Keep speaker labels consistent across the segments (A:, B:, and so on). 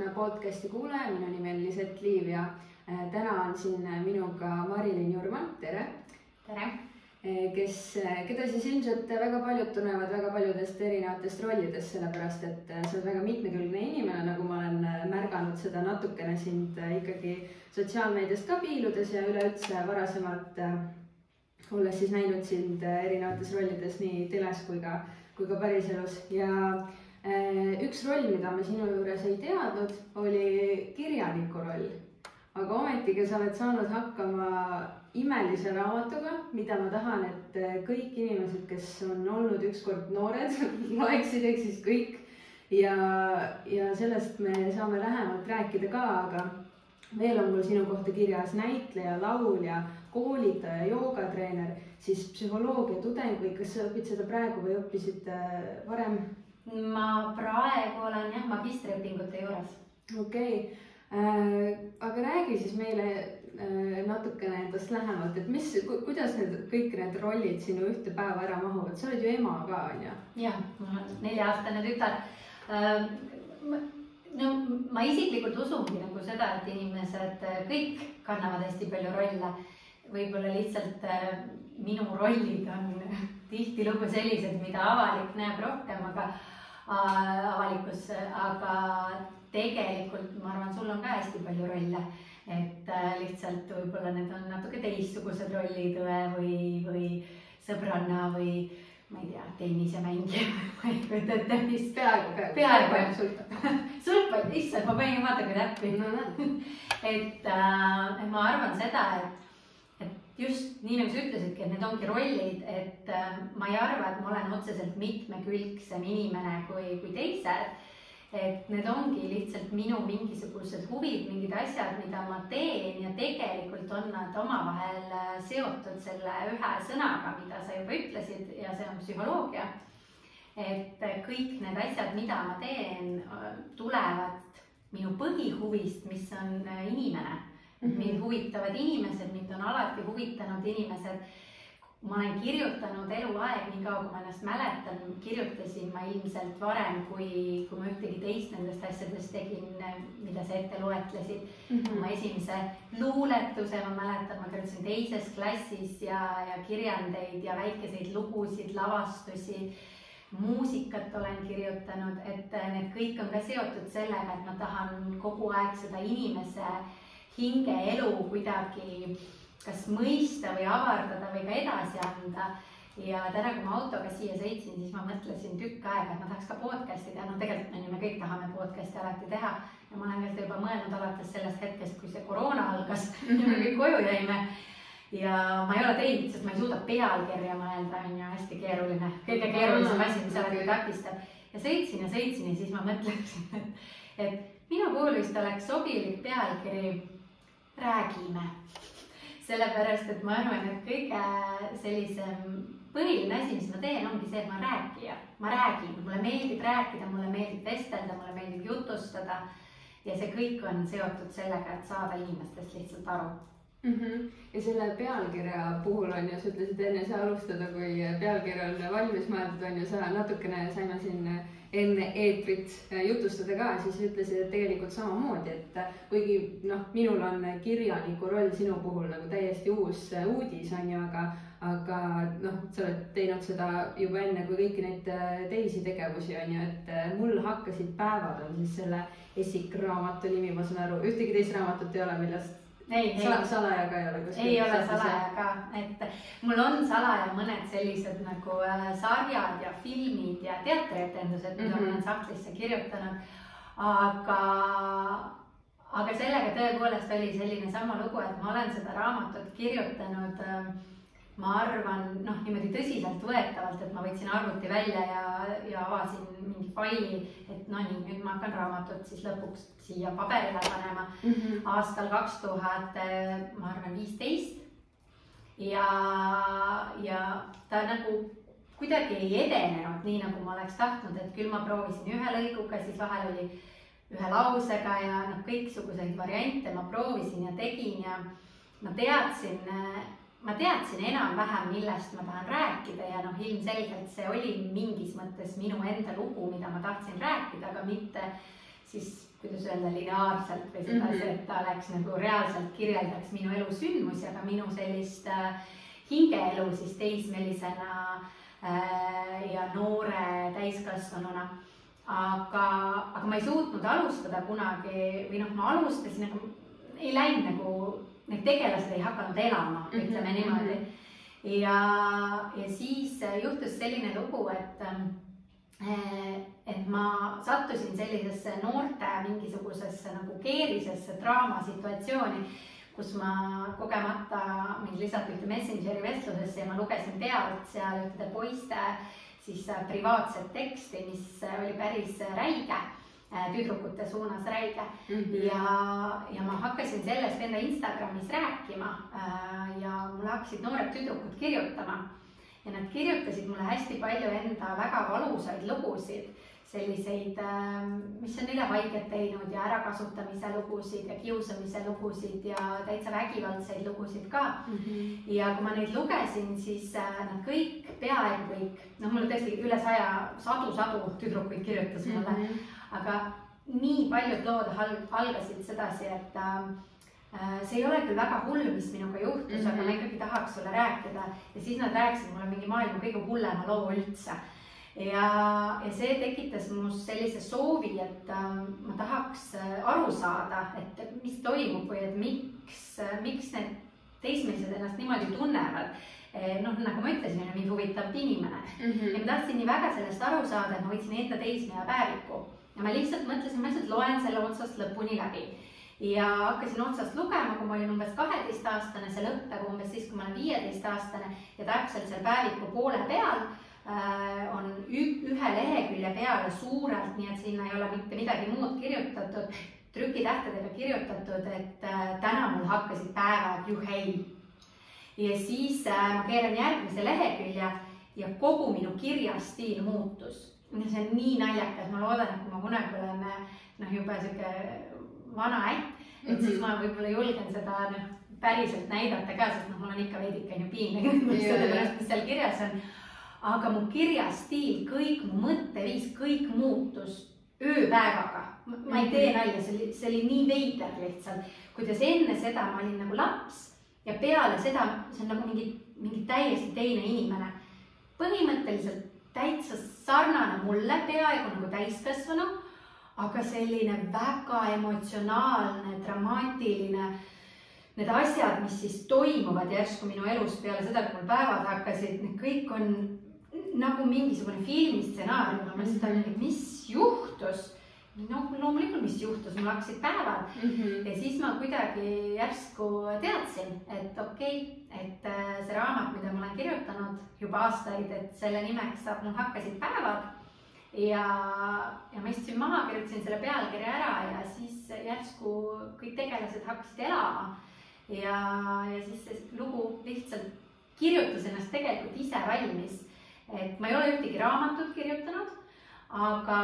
A: Akna podcasti kuulaja, minu nimi on Lisett Liiv ja äh, täna on siin minuga Marilyn Jurman, tere.
B: tere.
A: Äh, kes, äh, keda siis ilmselt väga paljud tunnevad väga paljudest erinevatest rollidest, sellepärast et sa oled väga mitmekülgne inimene, nagu ma olen märganud seda natukene sind ikkagi sotsiaalmeediast ka piiludes ja üleüldse varasemalt olles siis näinud sind erinevates rollides nii teles kui ka, kui ka päriselus ja Äh, üks roll, mida ma sinu juures ei teadnud, oli kirjaniku roll. aga ometigi sa oled saanud hakkama imelise raamatuga, mida ma tahan, et äh, kõik inimesed, kes on olnud ükskord noored loeksid, ehk siis kõik. ja, ja sellest me saame lähemalt rääkida ka, aga veel on mul sinu kohta kirjas näitleja, laulja, koolitaja, joogatreener, siis psühholoogia tudeng või kas sa õpid seda praegu või õppisid äh, varem?
B: Ma praegu olen jah magistriõpingute juures.
A: okei okay. äh,, aga räägi siis meile äh, natukene endast lähemalt, et mis ku,, kuidas need kõik need rollid sinu ühte päeva ära mahuvad, sa oled ju ema ka onju?
B: jah, mul on nelja-aastane tütar äh,. no ma isiklikult usungi nagu seda, et inimesed kõik kannavad hästi palju rolle. võib-olla lihtsalt minu rollid on tihtilugu sellised, mida avalik näeb rohkem, aga Äh, avalikkus, aga tegelikult ma arvan, sul on ka hästi palju rolle. et äh, lihtsalt võib-olla need on natuke teistsugused rollid õe või, või sõbranna või ma ei tea, tennisemängija ma ei kujuta ette, mis.
A: peaaegu, peaaegu.
B: peaaegu sultab sulpad, issand, ma panin vaata kui täppi no,. et äh, ma arvan seda, et just nii nagu sa ütlesidki, et need ongi rollid, et äh, ma ei arva, et ma olen otseselt mitmekülgsem inimene kui, kui teised. et need ongi lihtsalt minu mingisugused huvid, mingid asjad, mida ma teen ja tegelikult on nad omavahel äh, seotud selle ühe sõnaga, mida sa juba ütlesid ja see on psühholoogia. et äh, kõik need asjad, mida ma teen, tulevad minu põhihuvist, mis on inimene mm. -hmm. mind huvitavad inimesed, mind on alati huvitanud inimesed. ma olen kirjutanud eluaeg, niikaua kui ma ennast mäletan, kirjutasin ma ilmselt varem, kui, kui ma ühtegi teist nendest asjadest tegin, mida sa ette loetlesid mm. -hmm. oma esimese luuletuse ma mäletan, ma kirjutasin teises klassis ja, ja kirjandeid ja väikeseid lugusid, lavastusi muusikat olen kirjutanud, et need kõik on ka seotud sellega, et ma tahan kogu aeg seda inimese hingeelu kuidagi kas mõista või avardada või ka edasi anda. ja täna, kui ma autoga siia sõitsin, siis ma mõtlesin tükk aega, et ma tahaks ka podcast'i teha, no tegelikult on ju, me kõik tahame podcast'i alati teha. ja ma olen ka seda juba mõelnud alates sellest hetkest, kui see koroona algas ja me kõik koju jäime ja ma ei ole teinud, sest ma ei suuda pealkirja mõelda, on ju hästi keeruline, kõige keerulisem asi, mis alati takistab. ja sõitsin ja sõitsin ja siis ma mõtlesin, et, et minu puhul vist oleks sobilik pealkiri räägime. sellepärast, et ma arvan, et kõige sellisem põhiline asi, mis ma teen, ongi see, et ma olen rääkija. ma räägin, mulle meeldib rääkida, mulle meeldib vestelda, mulle meeldib jutustada. ja see kõik on seotud sellega, et saada inimestest lihtsalt aru
A: mm. -hmm. ja selle pealkirja puhul on ju, sa ütlesid enne sa alustada, kui pealkiri on valmis mõeldud, on ju, sa natukene saime siin enne eetrit äh, jutustada ka, siis ütlesid, et tegelikult samamoodi, et äh, kuigi noh, minul on kirjaniku roll sinu puhul nagu täiesti uus äh, uudis on ju, aga, aga noh, sa oled teinud seda juba enne kui kõiki neid teisi tegevusi on ju, et mul hakkasid päevad on siis selle esikraamatu nimi, ma saan aru, ühtegi teist raamatut ei ole, millest
B: ei,
A: ei. salaja ka ei ole
B: kuskil? ei ole salaja ka, et mul on salaja mõned sellised nagu äh, sarjad ja filmid ja teatrietendused, mida mm -hmm. ma olen sahtlisse kirjutanud. aga, aga sellega tõepoolest oli selline sama lugu, et ma olen seda raamatut kirjutanud äh, ma arvan, noh, niimoodi tõsiseltvõetavalt, et ma võtsin arvuti välja ja, ja avasin mingi faili, et no nii, nüüd ma hakkan raamatut siis lõpuks siia paberile panema mm -hmm. aastal kaks tuhat, ma arvan, viisteist. ja, ja ta nagu kuidagi ei edenenud nii, nagu ma oleks tahtnud, et küll ma proovisin ühe lõiguga, siis vahel oli ühe lausega ja noh, kõiksuguseid variante ma proovisin ja tegin ja ma teadsin ma teadsin enam-vähem, millest ma tahan rääkida ja noh, ilmselgelt see oli mingis mõttes minu enda lugu, mida ma tahtsin rääkida, aga mitte siis kuidas öelda, lineaarselt või sedasi -hmm. et ta oleks nagu reaalselt kirjeldaks minu elusündmusi, aga minu sellist äh, hingeelu siis teismelisena äh, ja noore täiskasvanuna. aga, aga ma ei suutnud alustada kunagi või noh, ma alustasin, aga ei läinud nagu, need tegelased ei hakanud elama mm, -hmm. ütleme niimoodi. ja, ja siis juhtus selline lugu, et äh, et ma sattusin sellisesse noorte mingisugusesse nagu keerisesse draamasituatsiooni kus ma kogemata, mind lisati ühte Messengeri vestlusesse ja ma lugesin pealt seal ühtede poiste siis äh, privaatset teksti, mis äh, oli päris räige, äh, tüdrukute suunas räige mm. -hmm. ja, ja ma hakkasin sellest enda Instagramis rääkima ja mulle hakkasid noored tüdrukud kirjutama ja nad kirjutasid mulle hästi palju enda väga valusaid lugusid selliseid, ähm, mis on neile haiget teinud ja ärakasutamise lugusid ja kiusamise lugusid ja täitsa vägivaldseid lugusid ka mm. -hmm. ja kui ma neid lugesin, siis äh, nad kõik, peaaegu kõik, noh, mul tõesti üle saja, sadu-sadu tüdrukuid kirjutas mulle mm, -hmm. Aga nii paljud lood algasid sedasi, et äh, see ei ole küll väga hull, mis minuga juhtus mm, -hmm. aga ma ikkagi tahaks sulle rääkida. Ja siis nad rääkisid mulle mingi maailma kõige hullema loo üldse. Ja, ja see tekitas minus sellise soovi, et äh, ma tahaks äh, aru saada, et mis toimub või et miks, äh, miks need teismelised ennast niimoodi tunnevad. Noh, nagu ma ütlesin, mind huvitab inimene. Mm -hmm. ja ma tahtsin nii väga sellest aru saada, et ma võtsin enda teismeja päeviku ja ma lihtsalt mõtlesin, ma lihtsalt loen selle otsast lõpuni läbi ja hakkasin otsast lugema, kui ma olin umbes kaheteistaastane, see lõpeb umbes siis, kui ma olen viieteistaastane ja täpselt seal päeviku poole peal Äh, on ühe lehekülje peale suurelt, nii et sinna ei ole mitte midagi muud kirjutatud, trükitähtedega kirjutatud, et äh, täna mul hakkasid päevad, juhei. ja siis äh, ma keeran järgmise lehekülje ja kogu minu kirjastiil muutus. See on nii naljakas, ma loodan, et kui ma kunagi olen noh, juba sihuke vana ätt, et mm -hmm. siis ma võib-olla julgen seda noh, päriselt näidata ka, sest noh, mul on ikka veidike on ju piinlik, sellepärast, mis seal kirjas on aga mu kirjastiil, kõik mu mõtteviis, kõik muutus ööpäevaga. ma ei tee nalja, see oli, see oli nii veider lihtsalt, kuidas enne seda ma olin nagu laps ja peale seda see on nagu mingi, mingi täiesti teine inimene. põhimõtteliselt täitsa sarnane mulle, peaaegu nagu täiskasvanu, aga selline väga emotsionaalne, dramaatiline need asjad, mis siis toimuvad järsku minu elus peale seda, kui mul päevad hakkasid, need kõik on nagu mingisugune filmistsenaarium, ma mõtlesin, et mis juhtus. Noh, loomulikult, mis juhtus, mul hakkasid päevad mm -hmm. ja siis ma kuidagi järsku teadsin, et okei okay,, et äh, see raamat, mida ma olen kirjutanud juba aastaid, et selle nimeks saab Mul hakkasid päevad ja, ja ma istusin maha, kirjutasin selle pealkirja ära ja siis järsku kõik tegelased hakkasid elama. ja, ja siis see lugu lihtsalt kirjutas ennast tegelikult ise valmis et ma ei ole ühtegi raamatut kirjutanud, aga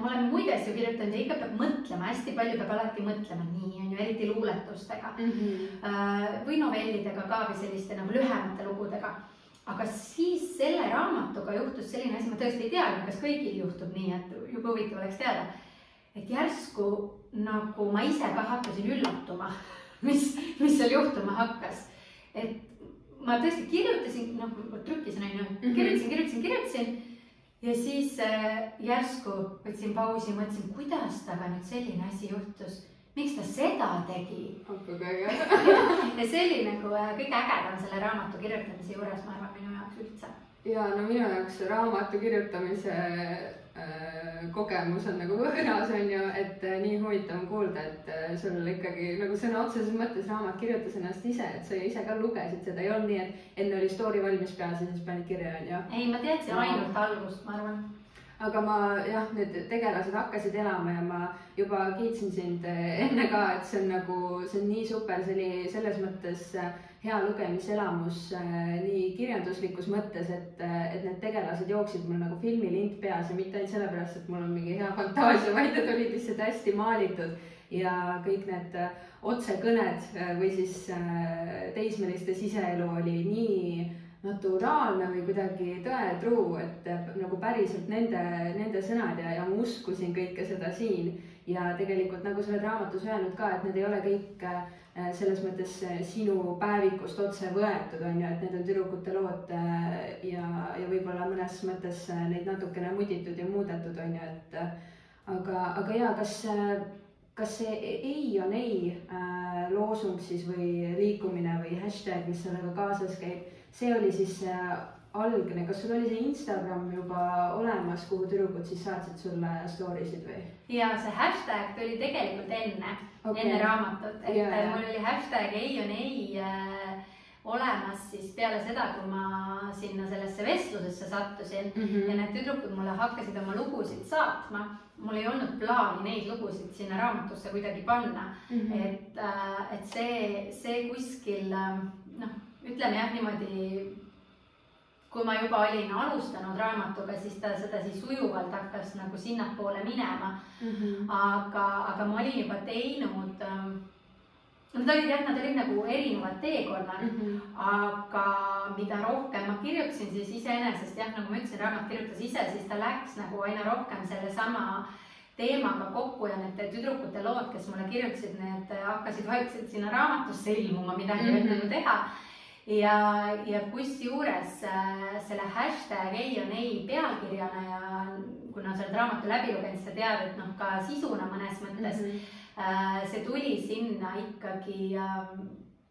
B: ma olen muid asju kirjutanud ja ikka peab mõtlema, hästi palju peab alati mõtlema, nii on ju, eriti luuletustega mm -hmm. äh, või novellidega ka või selliste nagu lühemate lugudega. aga siis selle raamatuga juhtus selline asi, ma tõesti ei tea, kas kõigil juhtub nii, et jube huvitav oleks teada. et järsku nagu ma ise ka hakkasin üllatuma, mis, mis seal juhtuma hakkas. et ma tõesti kirjutasin, noh, trükkisin onju, mhm. kirjutasin, kirjutasin, kirjutasin ja siis äh, järsku võtsin pausi, mõtlesin, kuidas temaga nüüd selline asi juhtus, miks ta seda tegi. ja see oli nagu äh, kõige ägedam selle raamatu kirjutamise juures, ma arvan, minu jaoks üldse.
A: ja no minu jaoks raamatu kirjutamise kogemus on nagu võõras, on ju, et äh, nii huvitav on kuulda, et äh, sul ikkagi nagu sõna otseses mõttes raamat kirjutas ennast ise, et sa ise ka lugesid seda, ei olnud nii, et enne oli story valmis peas ja siis panid kirja, on ju.
B: ei, ma teadsin ainult algust, ma arvan
A: aga ma jah, need tegelased hakkasid elama ja ma juba kiitsin sind enne ka, et see on nagu, see on nii super, see oli selles mõttes hea lugemiselamus nii kirjanduslikus mõttes, et, et need tegelased jooksid mul nagu filmilint peas ja mitte ainult sellepärast, et mul on mingi hea fantaasia, vaid need olid lihtsalt hästi maalitud ja kõik need otsekõned või siis teismeliste siseelu oli nii naturaalne või kuidagi tõetruu, et nagu päriselt nende, nende sõnad ja, ja ma uskusin kõike seda siin. Ja tegelikult nagu sa oled raamatus öelnud ka, et need ei ole kõik äh, selles mõttes äh, sinu päevikust otse võetud, on ju, et need on tüdrukute lood äh, ja, ja võib-olla mõnes mõttes neid natukene muditud ja muudetud, on ju, et aga, aga ja kas, kas see ei on ei loosung siis või liikumine või hashtag, mis sellega kaasas käib see oli siis see algne, kas sul oli see Instagram juba olemas, kuhu tüdrukud siis saatsid sulle story sid või?
B: ja see hashtag tuli tegelikult enne okay., enne raamatut, et ja, mul oli hashtag ei on ei äh, olemas siis peale seda, kui ma sinna sellesse vestlusesse sattusin mm -hmm. ja need tüdrukud mulle hakkasid oma lugusid saatma. mul ei olnud plaani neid lugusid sinna raamatusse kuidagi panna mm, -hmm. et, äh, et see, see kuskil äh, noh ütleme jah, niimoodi, kui ma juba olin alustanud raamatuga, siis ta sedasi sujuvalt hakkas nagu sinnapoole minema mm. -hmm. aga, aga ma olin juba teinud ähm, Nad olid jah, nad olid nagu erinevad teekonnad mm, -hmm. aga mida rohkem ma kirjutasin, siis iseenesest jah, nagu ma ütlesin, raamat kirjutas ise, siis ta läks nagu aina rohkem sellesama teemaga kokku ja need tüdrukute lood, kes mulle kirjutasid, need hakkasid vaikselt sinna raamatusse ilmuma, midagi ei mm -hmm. olnud teha ja, ja kusjuures äh, selle hashtag ei on ei pealkirjana ja kuna sa oled raamatu läbi lugenud, sa tead, et noh, ka sisuna mõnes mõttes mm -hmm. see tuli sinna ikkagi ähm,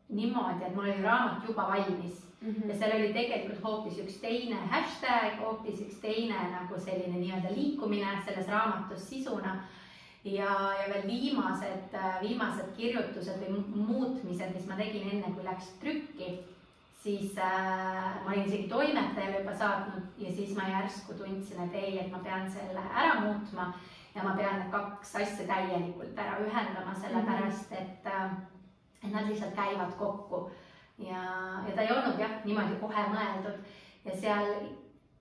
B: niimoodi, et mul oli raamat juba valmis mm -hmm. ja seal oli tegelikult hoopis üks teine hashtag, hoopis üks teine nagu selline nii-öelda liikumine selles raamatus sisuna ja, ja veel viimased, äh, viimased kirjutused või muutmised, mis ma tegin enne, kui läks trükki siis äh, ma olin isegi toimetajale juba saatnud ja siis ma järsku tundsin, et ei, et ma pean selle ära muutma ja ma pean need kaks asja täielikult ära ühendama, sellepärast mhm. et äh,, et nad lihtsalt käivad kokku. ja, ja ta ei olnud jah, niimoodi kohe mõeldud ja seal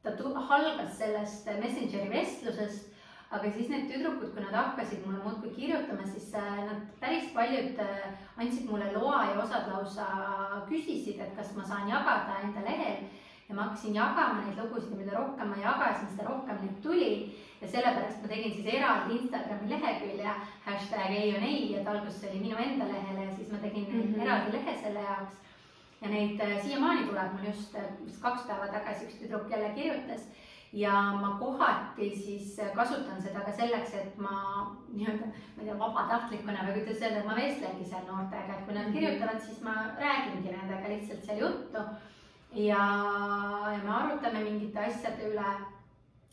B: ta algas sellest Messengeri vestlusest aga siis need tüdrukud, kui nad hakkasid mulle muudkui kirjutama, siis äh, nad päris paljud äh, andsid mulle loa ja osad lausa küsisid, et kas ma saan jagada enda lehel ja ma hakkasin jagama neid lugusid ja mida rohkem ma jagasin, seda rohkem neid tuli. ja sellepärast ma tegin siis eraldi Instagrami lehekülje hashtag ei on ei, et alguses oli minu enda lehele ja siis ma tegin mm -hmm. eraldi lehe selle jaoks. ja neid äh, siiamaani tuleb mul just, vist kaks päeva tagasi üks tüdruk jälle kirjutas ja ma kohati siis kasutan seda ka selleks, et ma nii-öelda, ma ei tea, vabatahtlikuna või kuidas öelda, ma vestlengi seal noortega, et kui nad mhm. kirjutavad, siis ma räägingi nendega lihtsalt seal juttu. ja, ja me arutame mingite asjade üle,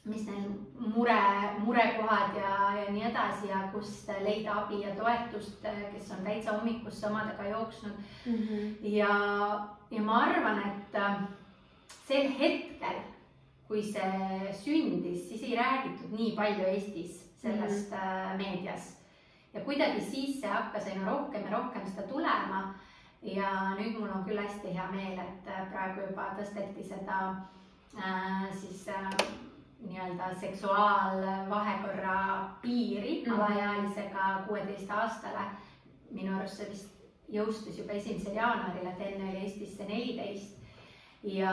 B: mis neil mure, murekohad ja, ja nii edasi ja kust leida abi ja toetust, kes on täitsa hommikusse omadega jooksnud mm. -hmm. ja, ja ma arvan, et sel hetkel kui see sündis, siis ei räägitud nii palju Eestis sellest mm -hmm. meedias. ja kuidagi siis see hakkas aina rohkem ja rohkem seda tulema. ja nüüd mul on küll hästi hea meel, et äh, praegu juba tõsteti seda äh, siis äh, nii-öelda seksuaalvahekorra piiri mm -hmm. alaealisega kuueteist aastale. minu arust see vist jõustus juba esimesel jaanuaril, et enne oli Eestis see neliteist ja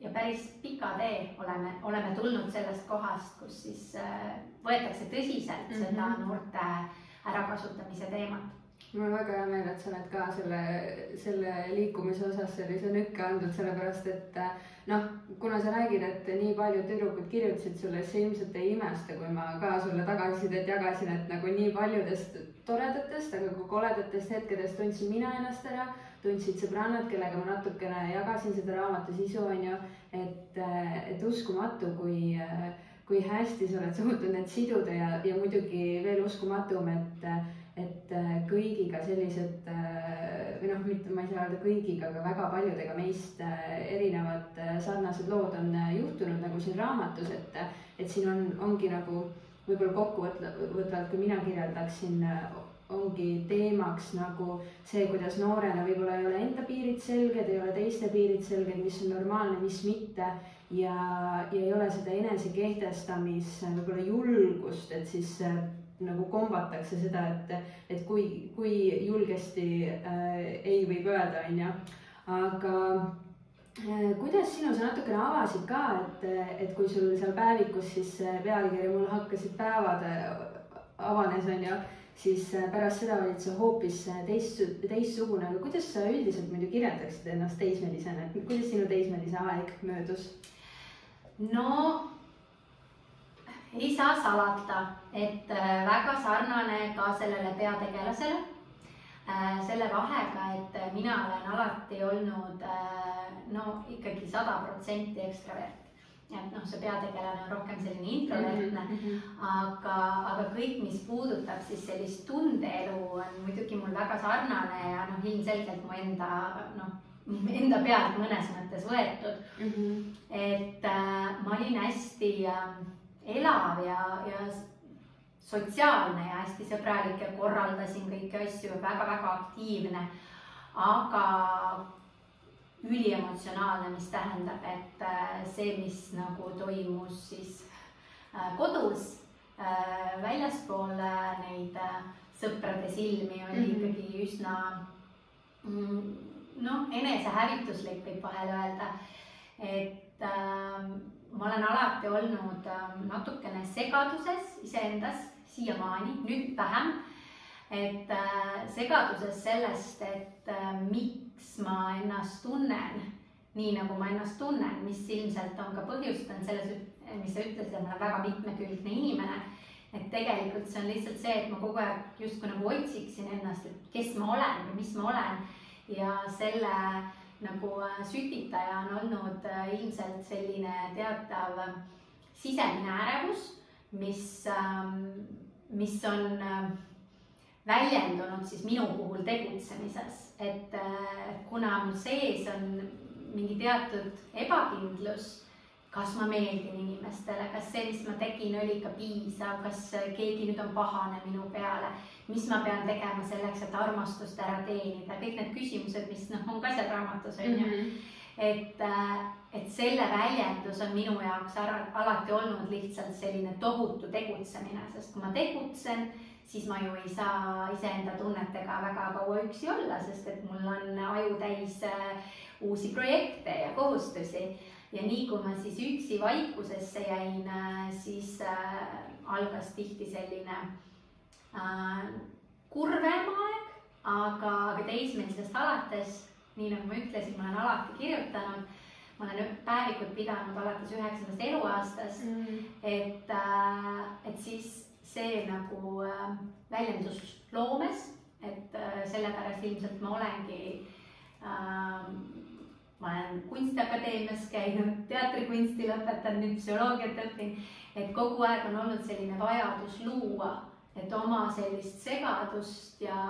B: ja päris pika tee oleme, oleme tulnud sellest kohast, kus siis äh, võetakse tõsiselt mm -hmm. seda noorte ärakasutamise teemat
A: mul on väga hea meel, et sa oled ka selle, selle liikumise osas sellise nükke andnud, sellepärast et äh, noh, kuna sa räägid, et nii paljud tüdrukud kirjutasid sulle, siis sa ilmselt ei imesta, kui ma ka sulle tagasisidet jagasin, et nagu nii paljudest toredatest, aga ka koledatest hetkedest tundsin mina ennast ära tundsid sõbrannad, kellega ma natukene jagasin seda raamatu sisu, on ju, et, et uskumatu, kui, kui hästi sa oled suutnud need siduda ja, ja muidugi veel uskumatum, et, et kõigiga sellised või noh, mitte ma ei saa öelda kõigiga, aga väga paljudega meist erinevad sarnased lood on juhtunud nagu siin raamatus, et, et siin on, ongi nagu võib-olla kokkuvõtvalt, kui mina kirjeldaksin ongi teemaks nagu see, kuidas noorena võib-olla ei ole enda piirid selged, ei ole teiste piirid selged, mis on normaalne, mis mitte. ja, ja ei ole seda enesekehtestamis võib-olla julgust, et siis äh, nagu kombatakse seda, et, et kui, kui julgesti äh, ei võib öelda, on ju. aga kuidas sinu, sa natukene avasid ka, et, et kui sul seal päevikus siis pealkiri Mul hakkasid päevad avanes, on ju, siis pärast seda olid sa hoopis teist, teistsugune, aga kuidas sa üldiselt muidu kirjeldaksid ennast teismelisena, et kuidas sinu teismelise aeg möödus?
B: no ei saa salata, et väga sarnane ka sellele peategelasele Äh, selle vahega, et mina olen alati olnud äh, no ikkagi sada protsenti ekstravert. Et noh, see peategelane on rohkem selline introvertne mm, -hmm. aga, aga kõik, mis puudutab siis sellist tundeelu, on muidugi mul väga sarnane ja noh, ilmselgelt mu enda noh, enda pealt mõnes mõttes võetud mm. -hmm. et äh, ma olin hästi äh, elav ja, ja sotsiaalne ja hästi sõbralik ja korraldasin kõiki asju väga-väga aktiivne, aga üliemotsionaalne, mis tähendab, et äh, see, mis nagu toimus siis äh, kodus äh, väljaspool neid sõprade silmi, oli mm -hmm. ikkagi üsna mm, noh, enesehävituslik võib vahel öelda. et äh, ma olen alati olnud äh, natukene segaduses iseendas siiamaani, nüüd vähem. Et äh, segaduses sellest, et äh, miks ma ennast tunnen nii, nagu ma ennast tunnen, mis ilmselt on ka põhjustanud selles, mis sa ütlesid, et ma olen väga mitmekülgne inimene. et tegelikult see on lihtsalt see, et ma kogu aeg justkui nagu otsiksin ennast, et kes ma olen või mis ma olen ja selle nagu äh, sütitaja on olnud ilmselt selline teatav sisemine ärevus, mis ähm, mis on väljendunud siis minu puhul tegutsemises, et äh, kuna mul sees on mingi teatud ebakindlus, kas ma meeldin inimestele, kas see, mis ma tegin, oli ikka piisav, kas keegi nüüd on pahane minu peale, mis ma pean tegema selleks, et armastust ära teenida, kõik need küsimused, mis noh, on ka seal raamatus on ju. Mm -hmm et, äh, et selle väljendus on minu jaoks alati olnud lihtsalt selline tohutu tegutsemine, sest kui ma tegutsen, siis ma ju ei saa iseenda tunnetega väga kaua üksi olla, sest et mul on aju täis äh, uusi projekte ja kohustusi. ja nii kui ma siis üksi vaikusesse jäin, äh, siis äh, algas tihti selline kurvem aeg, aga, aga teismelisest alates nii nagu ma ütlesin, ma olen alati kirjutanud, ma olen päevikut pidanud alates üheksandast eluaastast mm., et, et siis see nagu äh, väljendus loomes, et äh, sellepärast ilmselt ma olengi äh, ma olen Kunstiakadeemias käinud, teatrikunsti lõpetanud, nüüd psühholoogiat õpin, et kogu aeg on olnud selline vajadus luua, et oma sellist segadust ja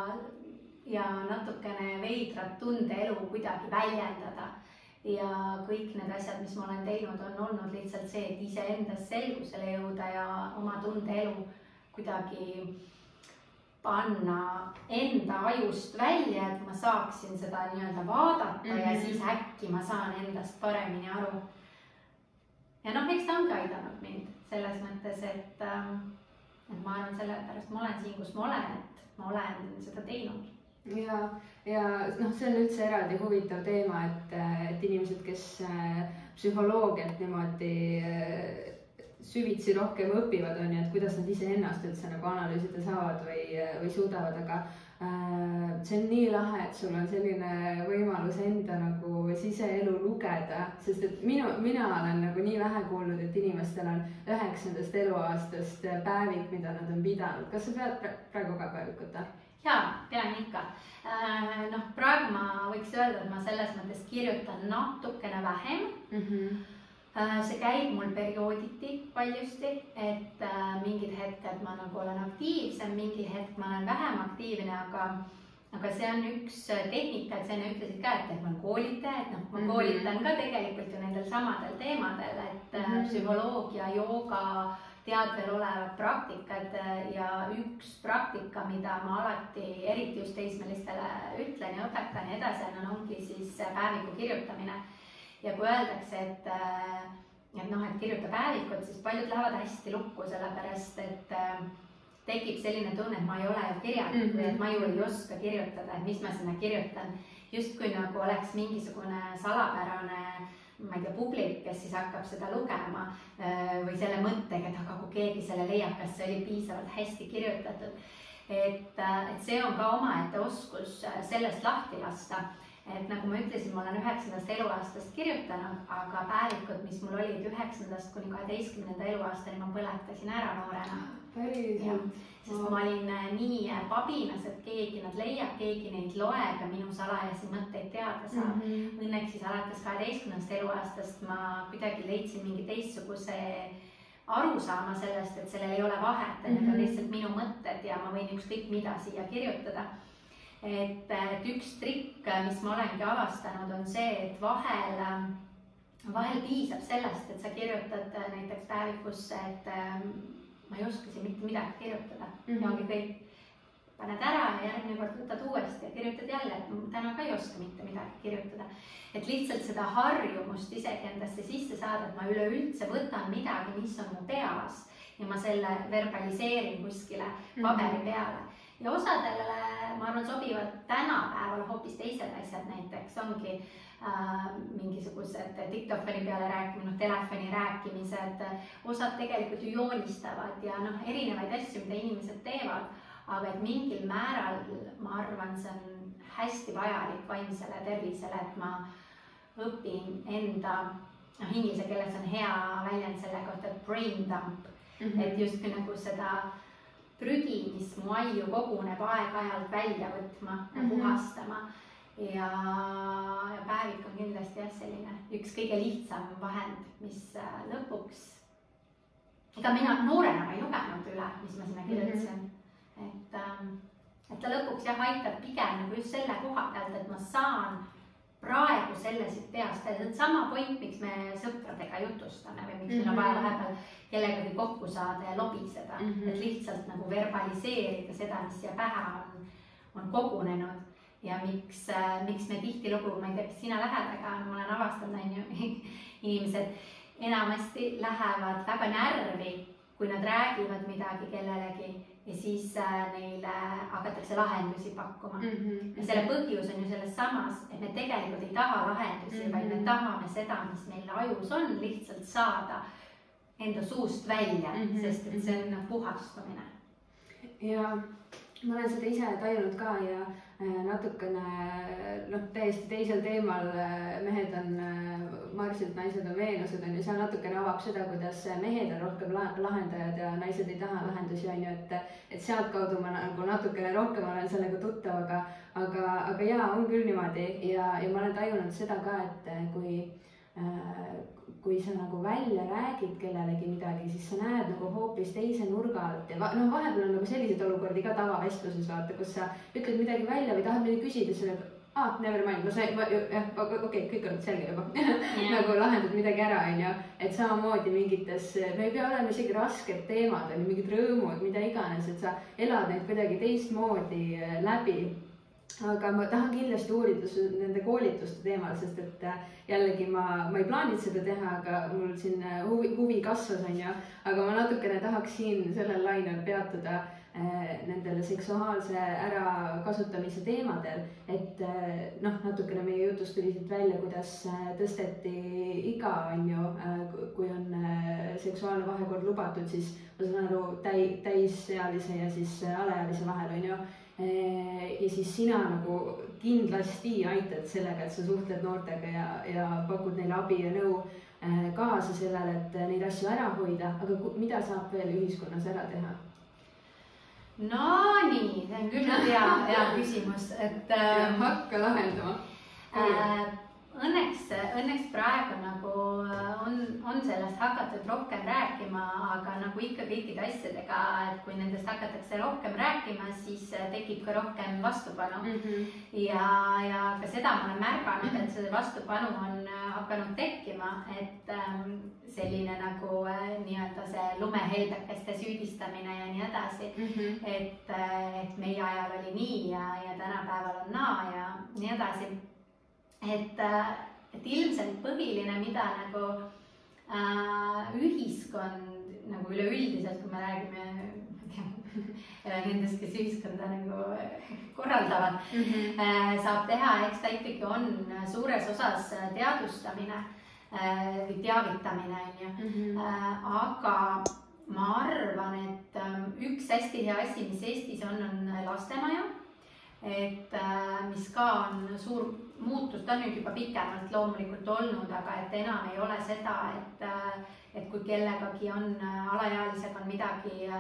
B: ja natukene veidrat tundeelu kuidagi väljendada. ja kõik need asjad, mis ma olen teinud, on olnud lihtsalt see, et iseendas selgusele jõuda ja oma tundeelu kuidagi panna enda ajust välja, et ma saaksin seda nii-öelda vaadata mm -hmm. ja mhm. siis äkki ma saan endast paremini aru. ja noh, eks ta ongi aidanud mind selles mõttes, et, ähm, et ma arvan, sellepärast ma olen siin, kus ma olen, et ma olen seda teinud
A: ja, ja noh, see on üldse eraldi huvitav teema, et, et inimesed, kes äh, psühholoogiat niimoodi äh, süvitsi rohkem õpivad, on ju, et kuidas nad iseennast üldse nagu analüüsida saavad või, või suudavad, aga äh, see on nii lahe, et sul on selline võimalus enda nagu siseelu lugeda, sest et minu, mina olen nagu nii vähe kuulnud, et inimestel on üheksandast eluaastast päevik, mida nad on pidanud. kas sa pead praegu ka päevikut?
B: jaa, pean ikka. Äh, noh, praegu ma võiks öelda, et ma selles mõttes kirjutan natukene vähem mm. -hmm see käib mul periooditi paljusti, et äh, mingid hetked ma nagu olen aktiivsem, mingi hetk ma olen vähem aktiivne, aga aga see on üks tehnika, et sa enne ütlesid ka, et ma olen koolitaja, et noh, ma -hmm. koolitan ka tegelikult ju nendel samadel teemadel, et mm -hmm. psühholoogia, jooga teadvel olevad praktikad äh, ja üks praktika, mida ma alati, eriti just teismelistele ütlen ja õpetan ja edasi annan, ongi siis päeviku kirjutamine. Ja kui öeldakse, et, äh, et noh, et kirjuta päevikut, siis paljud lähevad hästi lukku, sellepärast et äh, tekib selline tunne, et ma ei ole ju kirjanik mm -hmm. või et ma ju ei oska kirjutada, et mis ma sinna kirjutan. justkui nagu oleks mingisugune salapärane ma ei tea, publik, kes siis hakkab seda lugema äh, või selle mõttega, et aga kui keegi selle leiab, kas see oli piisavalt hästi kirjutatud. et, et see on ka omaette oskus sellest lahti lasta et nagu ma ütlesin, ma olen üheksandast eluaastast kirjutanud, aga päevikud, mis mul olid üheksandast kuni kaheteistkümnenda eluaastani, ma põletasin ära noorena.
A: päriselt?
B: sest ma olin äh, nii äh, pabinas, et keegi nad leiab, keegi neid loeb ja minu salajasi mõtteid teada saab mm. -hmm. Õnneks siis alates kaheteistkümnendast eluaastast ma kuidagi leidsin mingi teistsuguse arusaama sellest, et sellel ei ole vahet, et need mm -hmm. on mhm. lihtsalt minu mõtted ja ma võin ükskõik mida siia kirjutada et, et üks trikk, mis ma olengi avastanud, on see, et vahel, vahel piisab sellest, et sa kirjutad näiteks päevikusse, et ähm, ma ei oska siin mitte midagi kirjutada mm -hmm. ja ongi kõik. paned ära ja järgmine kord võtad uuesti ja kirjutad jälle, et täna ka ei oska mitte midagi kirjutada. et lihtsalt seda harjumust isegi endasse sisse saada, et ma üleüldse võtan midagi, mis on mu peas ja ma selle verbaliseerin kuskile paberi mhm. peale ja osadele, ma arvan, sobivad tänapäeval hoopis teised asjad, näiteks ongi äh, mingisugused diktofoni peale rääkimine, noh telefoni rääkimised, osad tegelikult ju joonistavad ja noh, erinevaid asju, mida inimesed teevad, aga et mingil määral ma arvan, see on hästi vajalik vaimsele tervisele, et ma õpin enda, noh inglise keeles on hea väljend selle kohta, brain dump. Mm, -hmm. et justkui nagu seda äh, prügi, mis mu aiu koguneb aeg-ajalt välja võtma ja mm -hmm. puhastama. ja, ja päevik on kindlasti jah, selline üks kõige lihtsam vahend, mis äh, lõpuks, ega mina noorena ei lugenud üle, mis ma sinna kirjutasin mm. -hmm. et, ähm, et ta lõpuks jah, aitab pigem nagu just selle koha pealt, et ma saan praegu selle siit peast see on sama point, miks me sõpradega jutustame või miks mm -hmm. meil on vaja mhm. vahepeal kellegagi kokku saada ja lobiseda mm, -hmm. et lihtsalt nagu verbaliseerida seda, mis siia pähe on, on kogunenud ja miks, äh, miks me tihtilugu, ma ei tea, kas sina lähed, aga ma olen avastanud, on ju, inimesed enamasti lähevad väga närvi, kui nad räägivad midagi kellelegi ja siis äh, neile hakatakse lahendusi pakkuma mm. -hmm. ja selle põhjus on ju selles samas, et me tegelikult ei taha lahendusi mm, -hmm. vaid me tahame seda, mis meil ajus on, lihtsalt saada enda suust välja mm, -hmm. sest et see on nagu puhastumine.
A: ja ma olen seda ise tajunud ka ja äh, natukene noh, täiesti teisel teemal, äh, mehed on Marsid, naised on Veenused on ju, seal natukene avab seda, kuidas mehed on rohkem lahendajad ja naised ei taha lahendusi, on ju, et, et sealtkaudu ma nagu natukene rohkem olen sellega tuttav, aga, aga, aga jaa, on küll niimoodi. Ja, ja ma olen tajunud seda ka, et kui äh, kui sa nagu välja räägid kellelegi midagi, siis sa näed nagu hoopis teise nurga alt ja noh, vahepeal on nagu selliseid olukordi ka tavavestluses vaata, kus sa ütled midagi välja või tahad midagi küsida, siis sa nagu aa ah,, never mind, ma sain, jah, okei okay,, kõik on selge juba yeah. nagu lahendad midagi ära, onju. et samamoodi mingites, no ei pea olema isegi rasked teemad, on ju, mingid rõõmud, mida iganes, et sa elad neid kuidagi teistmoodi äh, läbi. Aga ma tahan kindlasti uurida nende koolituste teemal, sest et äh, jällegi ma, ma ei plaaninud seda teha, aga mul siin äh, huvi, huvi kasvas, onju. aga ma natukene tahaks siin sellel lainel peatuda Äh, nendele seksuaalse ärakasutamise teemadel, et noh, natukene meie jutust tuli siit välja, kuidas tõsteti iga, on ju, kui on seksuaalne vahekord lubatud, siis ma saan aru, täi-, täisealise ja siis alaealise vahel, on ju. Ja siis sina nagu kindlasti aitad sellega, et sa suhtled noortega ja, ja pakud neile abi ja nõu kaasa sellele, et neid asju ära hoida, aga mida saab veel ühiskonnas ära teha?
B: Nonii, see on küll hea, hea küsimus, et
A: äh,. hakka lahendama
B: äh,. Õnneks, õnneks praegu nagu äh, on, sellest hakatud rohkem rääkima, aga nagu ikka kõikide asjadega, et kui nendest hakatakse rohkem rääkima, siis äh, tekib ka rohkem vastupanu mm. -hmm. ja, ja ka seda ma olen märganud, et see vastupanu on äh, hakanud tekkima, et ähm, selline nagu äh, nii-öelda see lumehelbekeste süüdistamine ja nii edasi mm. -hmm. et, et meie ajal oli nii ja, ja tänapäeval on naa ja nii edasi et, äh, et ilmselt põhiline, mida nagu äh, ühiskond nagu üleüldiselt, kui me räägime nendest, kes ühiskonda nagu korraldavad mm, -hmm. saab teha, eks ta ikkagi on suures osas teadvustamine või teavitamine, on ju. Mhm. aga ma arvan, et ähm, üks hästi hea asi, mis Eestis on, on lastemaja. et äh, mis ka on suur muutus, ta on nüüd juba pikemalt loomulikult olnud, aga et enam ei ole seda, et, äh, et kui kellegagi on, äh, alaealisega on midagi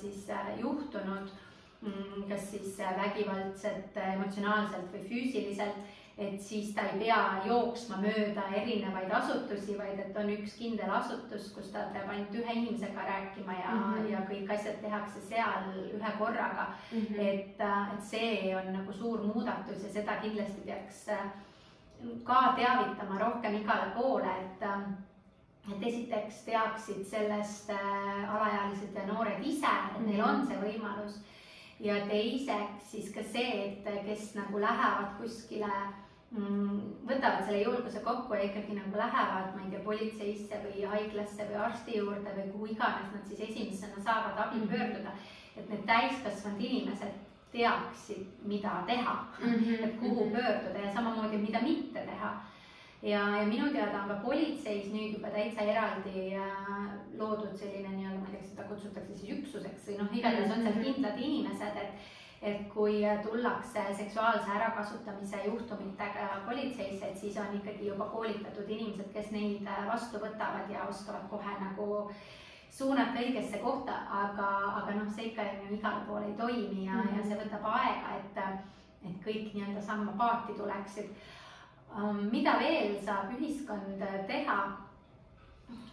B: siis juhtunud, mm, kas siis vägivaldselt, emotsionaalselt või füüsiliselt et siis ta ei pea jooksma mööda erinevaid asutusi, vaid et on üks kindel asutus, kus ta peab ainult ühe inimesega rääkima ja mm, -hmm. ja kõik asjad tehakse seal ühe korraga mm. -hmm. et, äh, et see on nagu suur muudatus ja seda kindlasti peaks äh, ka teavitama rohkem igale poole, et äh, et esiteks teaksid sellest alaealised ja noored ise, et neil on mhm. see võimalus ja teiseks siis ka see, et kes nagu lähevad kuskile Mm, võtavad selle julguse kokku ja ikkagi nagu lähevad, ma ei tea, politseisse või haiglasse või arsti juurde või kuhu iganes nad siis esimesena saavad abi mhm. pöörduda. et need täiskasvanud inimesed teaksid, mida teha mm, -hmm. et kuhu mhm. pöörduda ja samamoodi, mida mitte teha. ja, ja minu teada on ka politseis nüüd juba täitsa eraldi äh, loodud selline seda kutsutakse siis üksuseks või noh, igatahes on seal mhm. kindlad inimesed, et et kui tullakse seksuaalse ärakasutamise juhtumitega politseisse, et siis on ikkagi juba koolitatud inimesed, kes neid vastu võtavad ja oskavad kohe nagu suunata õigesse kohta, aga, aga noh, see ikka ju igale poole ei toimi ja mm, -hmm. ja see võtab aega, et, et kõik nii-öelda samma paati tuleksid. Um, mida veel saab ühiskond teha?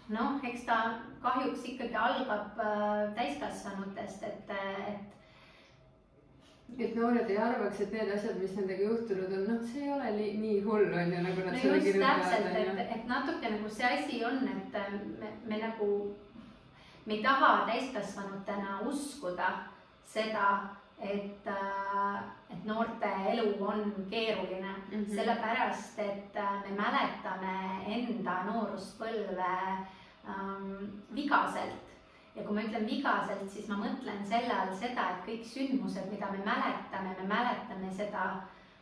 B: Noh, eks ta kahjuks ikkagi algab äh, täiskasvanutest, et, et
A: et noored ei arvaks, et need asjad, mis nendega juhtunud on, noh, see ei ole nii, nii hull, on ju, nagu nad
B: no selle kirjutavad. et, et natuke nagu see asi on, et äh, me, me nagu, me ei taha täiskasvanutena uskuda seda, et, äh, et noorte elu on keeruline mm, -hmm. sellepärast et äh, me mäletame enda nooruspõlve ähm, vigaselt ja kui ma ütlen vigaselt, siis ma mõtlen selle all seda, et kõik sündmused, mida me mäletame, me mäletame seda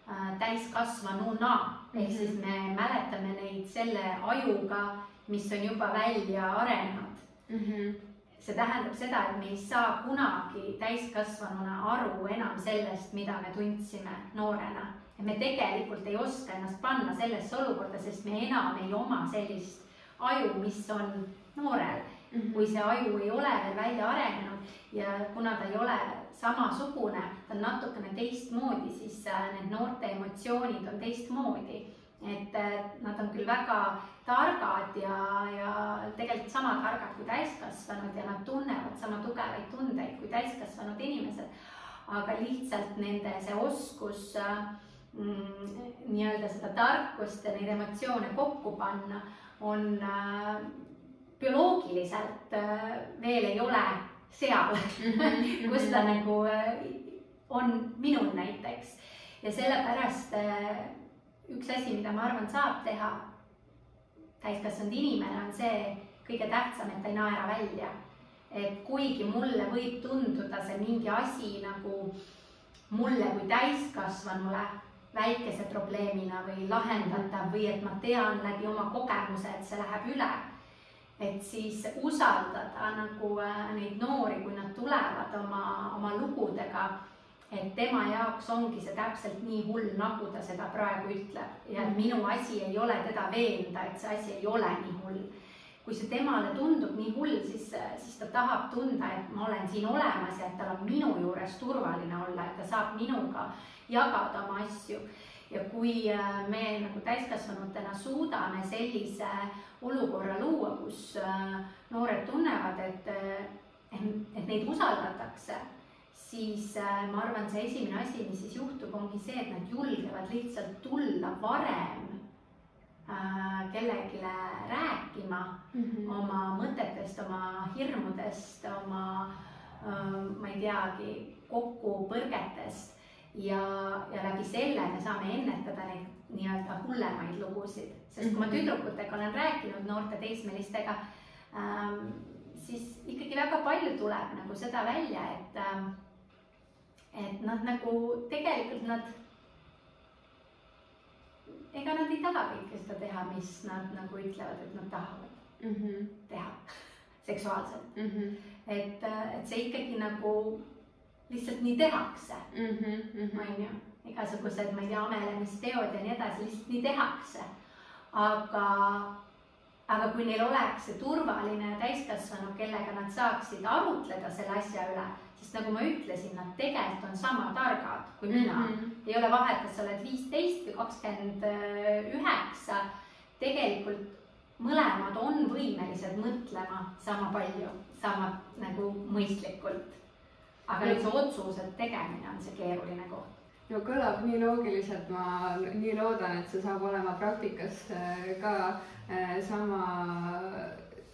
B: äh, täiskasvanuna mm. -hmm. ehk siis me mäletame neid selle ajuga, mis on juba välja arenenud mm. -hmm. See tähendab seda, et me ei saa kunagi täiskasvanuna aru enam sellest, mida me tundsime noorena. et me tegelikult ei oska ennast panna sellesse olukorda, sest me enam ei oma sellist aju, mis on noorel mm, -hmm. kui see aju ei ole veel välja arenenud ja kuna ta ei ole samasugune, ta on natukene teistmoodi, siis äh, need noorte emotsioonid on teistmoodi. Et nad on küll väga targad ja, ja tegelikult sama targad kui täiskasvanud ja nad tunnevad sama tugevaid tundeid kui täiskasvanud inimesed. aga lihtsalt nende see oskus mm, nii-öelda seda tarkust ja neid emotsioone kokku panna on äh, bioloogiliselt äh, veel ei ole seal kus ta nagu äh, on minul näiteks. ja sellepärast äh, üks asi, mida ma arvan, saab teha täiskasvanud inimene, on see kõige tähtsam, et ta ei naera välja. et kuigi mulle võib tunduda see mingi asi nagu mulle kui täiskasvanule väikese probleemina või lahendatav või et ma tean läbi oma kogemuse, et see läheb üle et siis usaldada nagu äh, neid noori, kui nad tulevad oma, oma lugudega. Et tema jaoks ongi see täpselt nii hull, nagu ta seda praegu ütleb ja minu asi ei ole teda veenda, et see asi ei ole nii hull. kui see temale tundub nii hull, siis, siis ta tahab tunda, et ma olen siin olemas ja et tal on minu juures turvaline olla, et ta saab minuga jagada oma asju ja kui äh, me nagu täiskasvanutena suudame sellise olukorra luua, kus äh, noored tunnevad, et, et, et neid usaldatakse, siis äh, ma arvan, see esimene asi, mis siis juhtub, ongi see, et nad julgevad lihtsalt tulla varem kellelegi rääkima mm -hmm. oma mõtetest, oma hirmudest, oma ma ei teagi, kokkupõrgetest ja, ja läbi selle me saame ennetada neid nii-öelda hullemaid lugusid, sest kui ma mhm. tüdrukutega olen rääkinud, noorte teismelistega ähm,, siis ikkagi väga palju tuleb nagu seda välja, et, ähm, et nad nagu tegelikult nad, ega nad ei taha kõike seda teha, mis nad nagu ütlevad, et nad tahavad mm -hmm. teha seksuaalselt mm. -hmm. et, et see ikkagi nagu lihtsalt nii tehakse mm, -hmm. on ju, igasugused, ma ei tea, amelemisteod ja nii edasi, lihtsalt nii tehakse. aga aga kui neil oleks see turvaline täiskasvanu, kellega nad saaksid arutleda selle asja üle, sest nagu ma ütlesin, nad tegelikult on sama targad kui mina mm. -hmm. ei ole vahet, kas sa oled viisteist või kakskümmend üheksa. tegelikult mõlemad on võimelised mõtlema sama palju, sama nagu mõistlikult. aga nüüd see otsuse tegemine on see keeruline koht
A: no kõlab nii loogiliselt, ma nii loodan, et see saab olema praktikas äh, ka Äh, sama,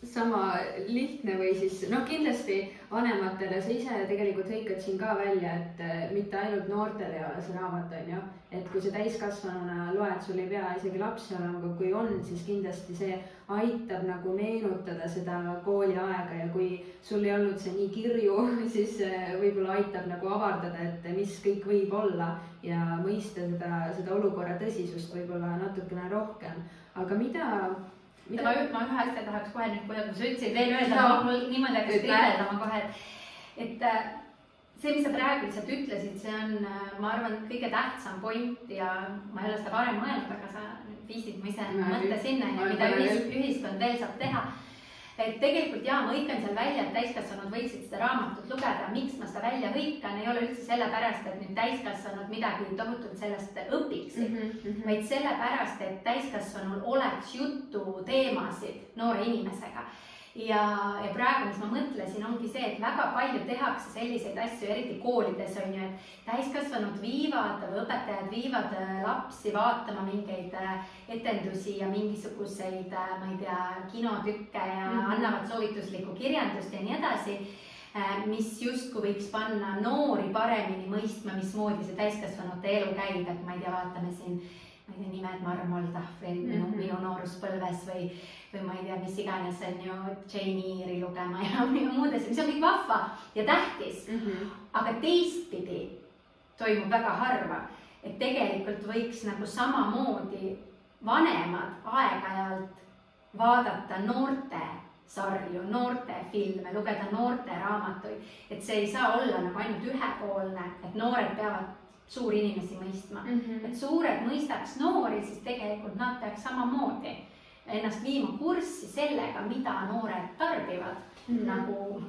A: sama lihtne või siis noh, kindlasti vanematele, sa ise tegelikult hõikad siin ka välja, et äh, mitte ainult noortele ei ole see raamat, on ju. et kui sa täiskasvanuna loed, sul ei pea isegi lapsi olema, aga kui on, siis kindlasti see aitab nagu meenutada seda kooliaega ja kui sul ei olnud see nii kirju, siis äh, võib-olla aitab nagu avardada, et mis kõik võib olla ja mõista seda, seda olukorra tõsisust võib-olla natukene rohkem aga mida,
B: mida...? ma, ma ühe asja tahaks kohe nüüd, kui sa ütlesid veel öelda no., mul niimoodi hakkas kriideldama kohe, et, et äh, see, mis sa praegu lihtsalt ütlesid, see on, äh, ma arvan, kõige tähtsam point ja ma ei ole seda varem mõelnud, aga sa viisid mu ise mõtte sinna mida ühis, ühiskond veel saab teha et tegelikult jaa, ma hõikan seal välja, et täiskasvanud võiksid seda raamatut lugeda, miks ma seda välja hõikan, ei ole üldse sellepärast, et nüüd täiskasvanud midagi tohutult sellest õpiksid mm, -hmm. vaid sellepärast, et täiskasvanul oleks juttu teemasid noore inimesega ja, ja praegu, mis ma mõtlesin, ongi see, et väga palju tehakse selliseid asju, eriti koolides on ju, et täiskasvanud viivad või õpetajad viivad äh, lapsi vaatama mingeid äh, etendusi ja mingisuguseid, äh, ma ei tea, kinotükke ja mm -hmm. annavad soovituslikku kirjandust ja nii edasi mis justkui võiks panna noori paremini mõistma, mismoodi see täiskasvanute elu käib, et ma ei tea, vaatame siin ma ei tea, nimed Marmol Tahvil mm -hmm. minu, minu nooruspõlves või, või ma ei tea, mis iganes on ju Jane Eyre'i lugema ja, muud asjad, mis on kõik vahva ja tähtis mm. -hmm. aga teistpidi toimub väga harva, et tegelikult võiks nagu samamoodi vanemad aeg-ajalt vaadata noorte sarju, noortefilme, lugeda noorteraamatuid, et see ei saa olla nagu ainult ühepoolne, et noored peavad suuri inimesi mõistma mm. -hmm. et suured mõistaks noori, siis tegelikult nad peaks samamoodi ennast viima kurssi sellega, mida noored tarbivad mm nagu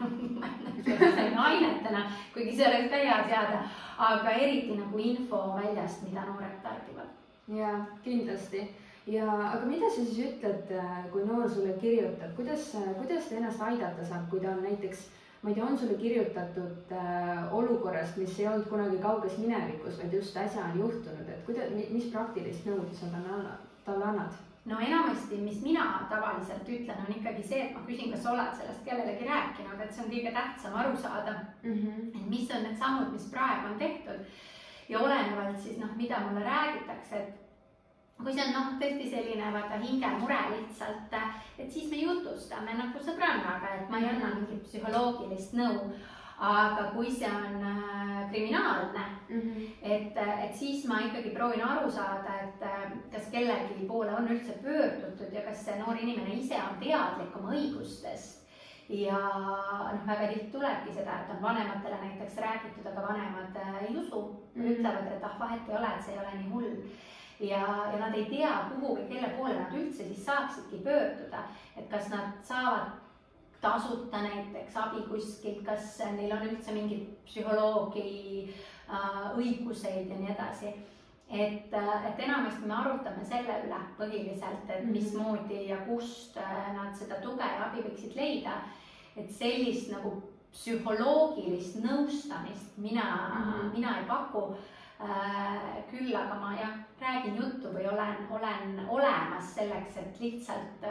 B: ainetena, kuigi see oleks ka hea teada, aga eriti nagu info väljast, mida noored tarbivad.
A: ja kindlasti ja, aga mida sa siis ütled, kui noor sulle kirjutab, kuidas, kuidas ta ennast aidata saab, kui ta on näiteks ma ei tea, on sulle kirjutatud äh, olukorrast, mis ei olnud kunagi kauges minevikus, vaid just äsja on juhtunud, et kuidas, mis praktilist nõu sa talle annad?
B: No enamasti, mis mina tavaliselt ütlen, on ikkagi see, et ma küsin, kas sa oled sellest kellelegi rääkinud, et see on kõige tähtsam aru saada mm. -hmm. et mis on need sammud, mis praegu on tehtud ja olenevalt siis noh, mida mulle räägitakse, et kui see on noh, tõesti selline vaata hingemure lihtsalt, et siis me jutustame nagu sõbrannaga, et ma ei anna mingit psühholoogilist nõu. Aga kui see on äh, kriminaalne mm, -hmm. et, et siis ma ikkagi proovin aru saada, et äh, kas kellegi poole on üldse pöördutud ja kas see noor inimene ise on teadlik oma õigustest ja noh, väga tihti tulebki seda, et on vanematele näiteks räägitud, aga vanemad äh, ei usu mm, -hmm. ütlevad, et ah, vahet ei ole, et see ei ole nii hull ja, ja nad ei tea, kuhu või kelle poole nad üldse siis saaksidki pöörduda, et kas nad saavad tasuta näiteks abi kuskilt, kas neil on üldse mingid psühholoogi äh, õiguseid ja nii edasi. et, äh, et enamasti me arutame selle üle põhiliselt, et mhm. mismoodi ja kust äh, nad seda tuge ja abi võiksid leida. et sellist nagu psühholoogilist nõustamist mina mm, -hmm. mina ei paku küll aga ma jah, räägin juttu või olen, olen olemas selleks, et lihtsalt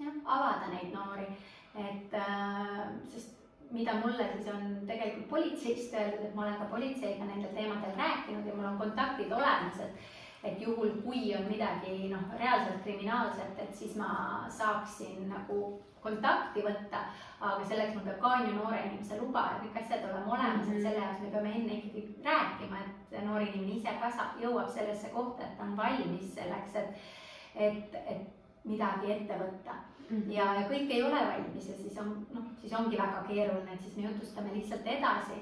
B: jah, avada neid noori, et äh, sest mida mulle siis on tegelikult politseist öeldud, et ma olen ka politseiga nendel teemadel rääkinud ja mul on kontaktid olemas, et et juhul, kui on midagi noh, reaalselt kriminaalset, et siis ma saaksin nagu kontakti võtta, aga selleks mul peab ka on ju noore inimese luba ja kõik asjad olema olemas, et selle jaoks me peame enne ikkagi rääkima, et noor inimene ise ka saab, jõuab sellesse kohta, et ta on valmis selleks, et, et, et midagi ette võtta. -hmm. ja, ja kõik ei ole valmis ja siis on, noh, siis ongi väga keeruline, et siis me jutustame lihtsalt edasi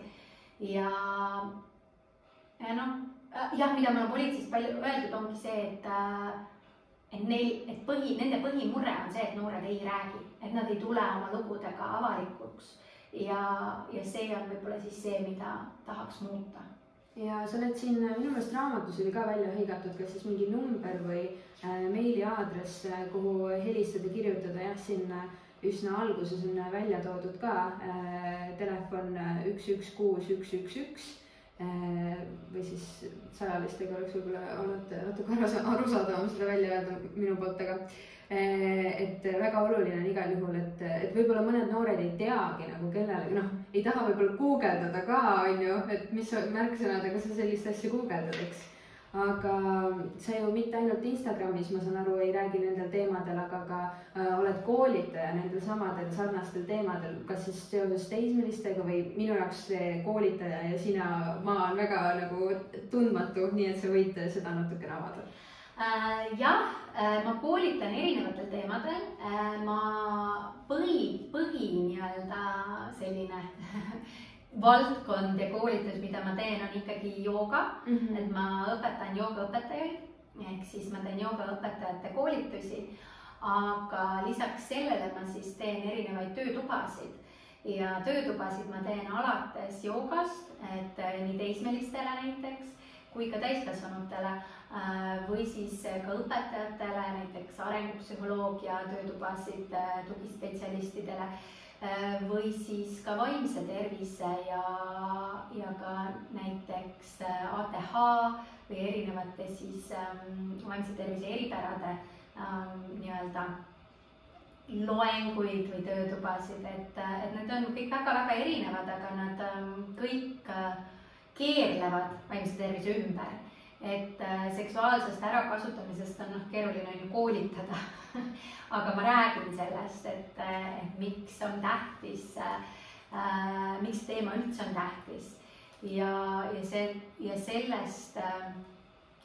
B: ja, ja noh, jah, mida mul on politseist palju öeldud, ongi see, et et neil, et põhi, nende põhimure on see, et noored ei räägi, et nad ei tule oma lugudega avalikuks. ja, ja see on võib-olla siis see, mida tahaks muuta.
A: Ja sa oled siin minu meelest raamatus oli ka välja hõigatud, kas siis mingi number või äh, meiliaadress, äh, kuhu helistada, kirjutada, jah, siin äh, üsna alguses on välja toodud ka äh, telefon äh, üks, üks, kuus, üks, üks, üks Äh, või siis sajalistega oleks võib-olla olnud natuke arusaadavam seda välja öelda minu poolt, aga äh, et väga oluline on igal juhul, et, et võib-olla mõned noored ei teagi nagu kellelegi, noh, ei taha võib-olla guugeldada ka, on ju, et mis märksõnadega sa sellist asja guugeldad, eks aga sa ju mitte ainult Instagramis, ma saan aru, ei räägi nendel teemadel, aga ka äh, oled koolitaja nendel samadel sarnastel teemadel, kas siis seoses teismelistega või minu jaoks see koolitaja ja sina, maa on väga nagu tundmatu, nii et sa võid seda natukene avada.
B: Jah äh,, ma koolitan erinevatel teemadel äh,. ma põhi, põhi nii-öelda selline valdkond ja koolitus, mida ma teen, on ikkagi jooga mm, -hmm. et ma õpetan joogaõpetajaid ehk siis ma teen joogaõpetajate koolitusi. aga lisaks sellele ma siis teen erinevaid töötubasid ja töötubasid ma teen alates joogast, et nii teismelistele näiteks kui ka täiskasvanutele äh, või siis ka õpetajatele, näiteks arengupsühholoogia töötubasid äh, tugispetsialistidele Äh, või siis ka vaimse tervise ja, ja ka näiteks ATH äh, või erinevate siis ähm, vaimse tervise eripärade ähm, nii-öelda loenguid või töötubasid, et, et need on kõik väga-väga erinevad, aga nad ähm, kõik äh, keerlevad vaimse tervise ümber. Et äh, seksuaalsest ärakasutamisest on noh, keeruline on ju koolitada. Aga ma räägin sellest, et, et miks on tähtis äh,, miks teema üldse on tähtis. Ja, ja see ja sellest äh,,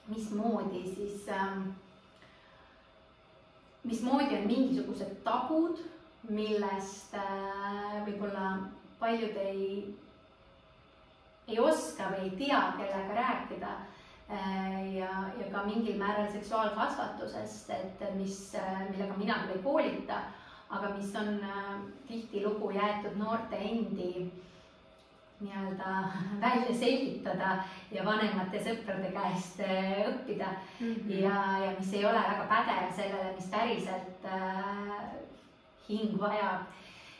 B: mismoodi siis äh,, mismoodi on mingisugused tabud, millest äh, võib-olla paljud ei, ei oska või ei tea, kellega rääkida Äh, ja, ja ka mingil määral seksuaalkasvatusest, et mis, äh, millega mina küll ei koolita, aga mis on äh, tihtilugu jäetud noorte endi nii-öelda välja selgitada ja vanemate sõprade käest õppida mm. -hmm. ja, ja mis ei ole väga pädev sellele, mis päriselt äh, hing vajab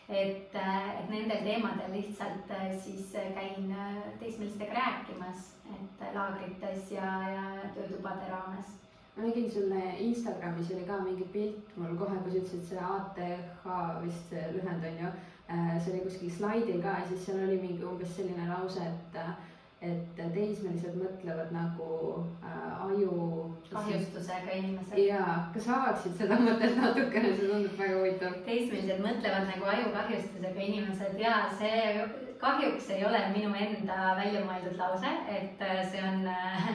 B: et, et nendel teemadel lihtsalt siis käin teismelistega rääkimas et laagrites ja, ja töötubade raames.
A: ma nägin sulle Instagramis oli ka mingi pilt mul kohe, kui sa ütlesid see ATH vist see lühend on ju, äh, see oli kuskil slaidil ka ja siis seal oli mingi umbes selline lause, et et teismelised mõtlevad nagu äh, aju.
B: kahjustusega inimesed.
A: jaa, kas avaksid seda mõtet natukene, see tundub väga huvitav.
B: teismelised mõtlevad nagu ajukahjustusega inimesed ja see kahjuks ei ole minu enda välja mõeldud lause, et äh, see on äh,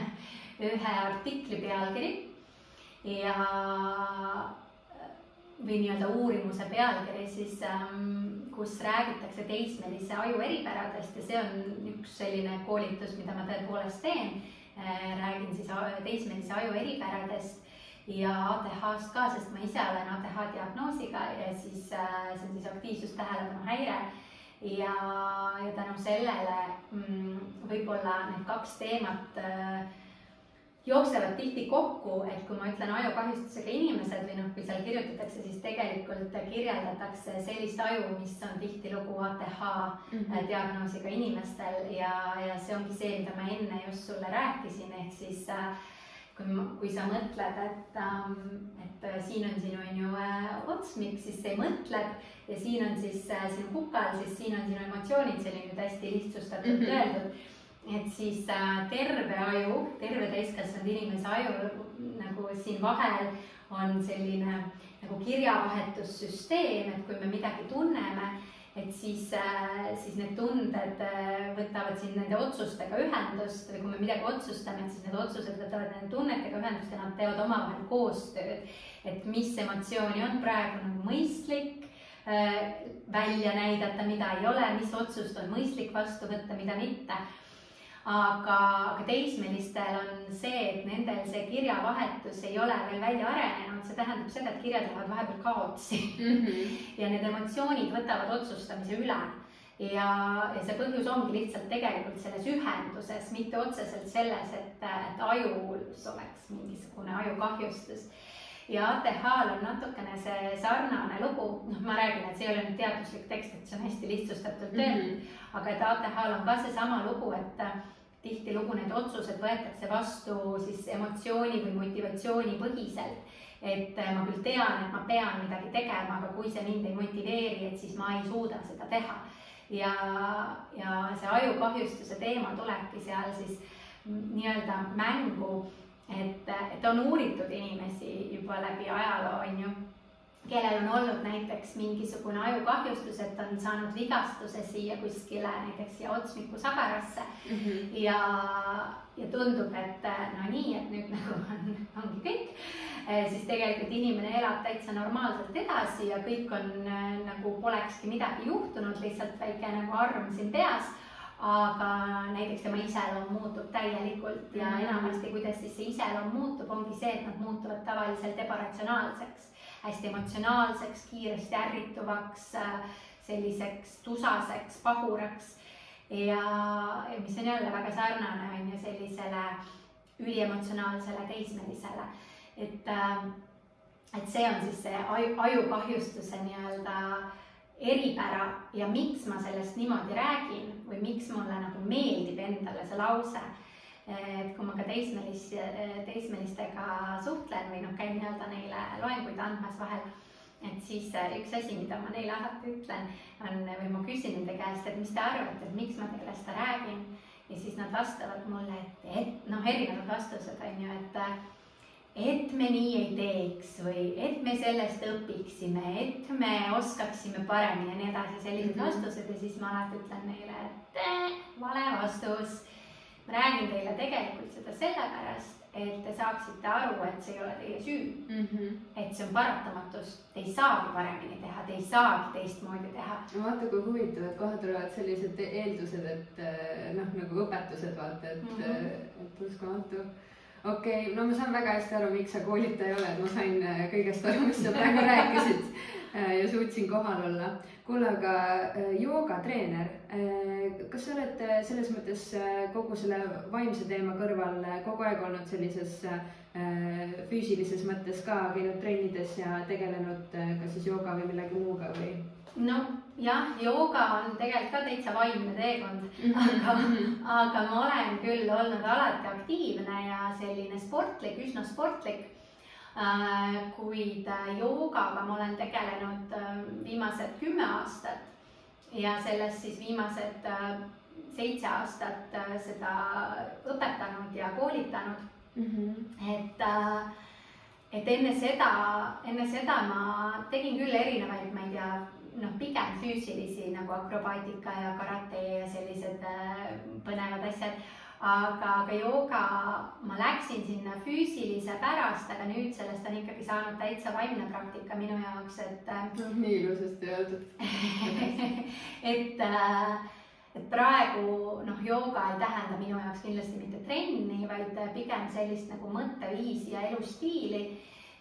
B: ühe artikli pealkiri ja või nii-öelda uurimuse pealkiri siis, ähm, kus räägitakse teismelise aju eripäradest ja see on üks selline koolitus, mida ma tõepoolest teen. Äh, räägin siis teismelise aju eripäradest ja ATH-st ka, sest ma ise olen ATH diagnoosiga ja siis see on siis aktiivsustähelepanu häire ja, ja tänu sellele mm, võib-olla need kaks teemat äh, jooksevad tihti kokku, et kui ma ütlen ajukahjustusega inimesed või noh, kui seal kirjutatakse, siis tegelikult kirjeldatakse sellist aju, mis on tihtilugu ATH mm -hmm. diagnoosiga inimestel ja, ja see ongi see, mida ma enne just sulle rääkisin, ehk siis äh, kui, kui sa mõtled, et ähm,, et äh, siin on sinu, on ju äh, otsmik, siis see mõtleb ja siin on siis sinu kukal, siis siin on sinu emotsioonid, see oli nüüd hästi lihtsustatult mm -hmm. öeldud. Et siis äh, terve aju, terve täiskasvanud inimese aju nagu siin vahel on selline nagu kirjavahetussüsteem, et kui me midagi tunneme, et siis, äh, siis need tunded äh, võtavad siin nende otsustega ühendust või kui me midagi otsustame, et siis need otsused võtavad nende tunnetega ühendust ja nad teevad omavahel koostööd. et mis emotsiooni on praegu nagu mõistlik välja näidata, mida ei ole, mis otsust on mõistlik vastu võtta, mida mitte aga, aga teismelistel on see, et nendel see kirjavahetus ei ole veel välja arenenud, see tähendab seda, et kirjad lähevad vahepeal kaotsi mm. -hmm. ja need emotsioonid võtavad otsustamise üle. ja, ja see põhjus ongi lihtsalt tegelikult selles ühenduses, mitte otseselt selles, et, et ajus oleks mingisugune ajukahjustus ja ATH-l on natukene see sarnane lugu, noh, ma räägin, et see ei ole nüüd teaduslik tekst, et see on hästi lihtsustatult öeldud mm, -hmm. aga et ATH-l on ka seesama lugu, et äh, tihtilugu need otsused võetakse vastu siis emotsiooni või motivatsiooni põhiselt. et äh, ma küll tean, et ma pean midagi tegema, aga kui see mind ei motiveeri, et siis ma ei suuda seda teha. ja, ja see ajukahjustuse teema tulebki seal siis nii-öelda mängu et, et on uuritud inimesi juba läbi ajaloo, on ju, kellel on olnud näiteks mingisugune ajukahjustus, et on saanud vigastuse siia kuskile näiteks siia otsmikusagarasse mm -hmm. ja, ja tundub, et no nii, et nüüd nagu on, ongi kõik, siis tegelikult inimene elab täitsa normaalselt edasi ja kõik on nagu polekski midagi juhtunud, lihtsalt väike nagu arm siin peas aga näiteks tema iseloom muutub täielikult ja mhm. enamasti, kuidas siis see iseloom muutub, ongi see, et nad muutuvad tavaliselt ebaratsionaalseks, hästi emotsionaalseks, kiiresti ärrituvaks, selliseks tusaseks, pahuraks. ja, ja mis on jälle väga sarnane, on ju, sellisele üliemotsionaalsele teismelisele, et, et see on siis see aju, ajukahjustuse nii-öelda äh, eripära ja miks ma sellest niimoodi räägin või miks mulle nagu meeldib endale see lause. et kui ma ka teismelis, teismelistega suhtlen või noh, käin nii-öelda neile loenguid andmas vahel, et siis üks asi, mida ma neile alati ütlen, on või ma küsin nende käest, et mis te arvate, et miks ma teile seda räägin ja siis nad vastavad mulle, et, et noh, erinevad vastused on ju, et et me nii ei teeks või et me sellest õpiksime, et me oskaksime paremini ja nii edasi, sellised mm -hmm. vastused ja siis ma alati ütlen neile, et äh, vale vastus. ma räägin teile tegelikult seda sellepärast, et te saaksite aru, et see ei ole teie süü mm. -hmm. et see on paratamatus, te ei saagi paremini teha, te ei saagi teistmoodi teha.
A: no vaata, kui huvitav, et kohe tulevad sellised eeldused, et äh, noh, nagu õpetused vaata, et mm, -hmm. uskumatu okei okay,, no ma saan väga hästi aru, miks sa koolitaja oled, ma sain äh, kõigest aru, mis sa praegu rääkisid äh, ja suutsin kohal olla. kuule, aga äh, joogatreener, kas sa oled selles mõttes kogu selle vaimse teema kõrval kogu aeg olnud sellises füüsilises mõttes ka käinud trennides ja tegelenud ka siis jooga või millegi muuga või?
B: Noh, jah, jooga on tegelikult ka täitsa vaimne teekond mm, -hmm. aga, aga ma olen küll olnud alati aktiivne ja selline sportlik, üsna sportlik äh,. kuid äh, joogaga ma olen tegelenud äh, viimased kümme aastat ja sellest siis viimased äh, seitse aastat äh, seda õpetanud ja koolitanud mm. -hmm. et äh, et enne seda, enne seda ma tegin küll erinevaid, ma ei tea noh, pigem füüsilisi nagu akrobaatika ja karate ja sellised äh, põnevad asjad. aga, aga jooga, ma läksin sinna füüsilise pärast, aga nüüd sellest on ikkagi saanud täitsa vaimne praktika minu jaoks, et
A: no,. nii ilusasti öeldud
B: et äh, et praegu noh, jooga ei tähenda minu jaoks kindlasti mitte trenni, vaid pigem sellist nagu mõtteviisi ja elustiili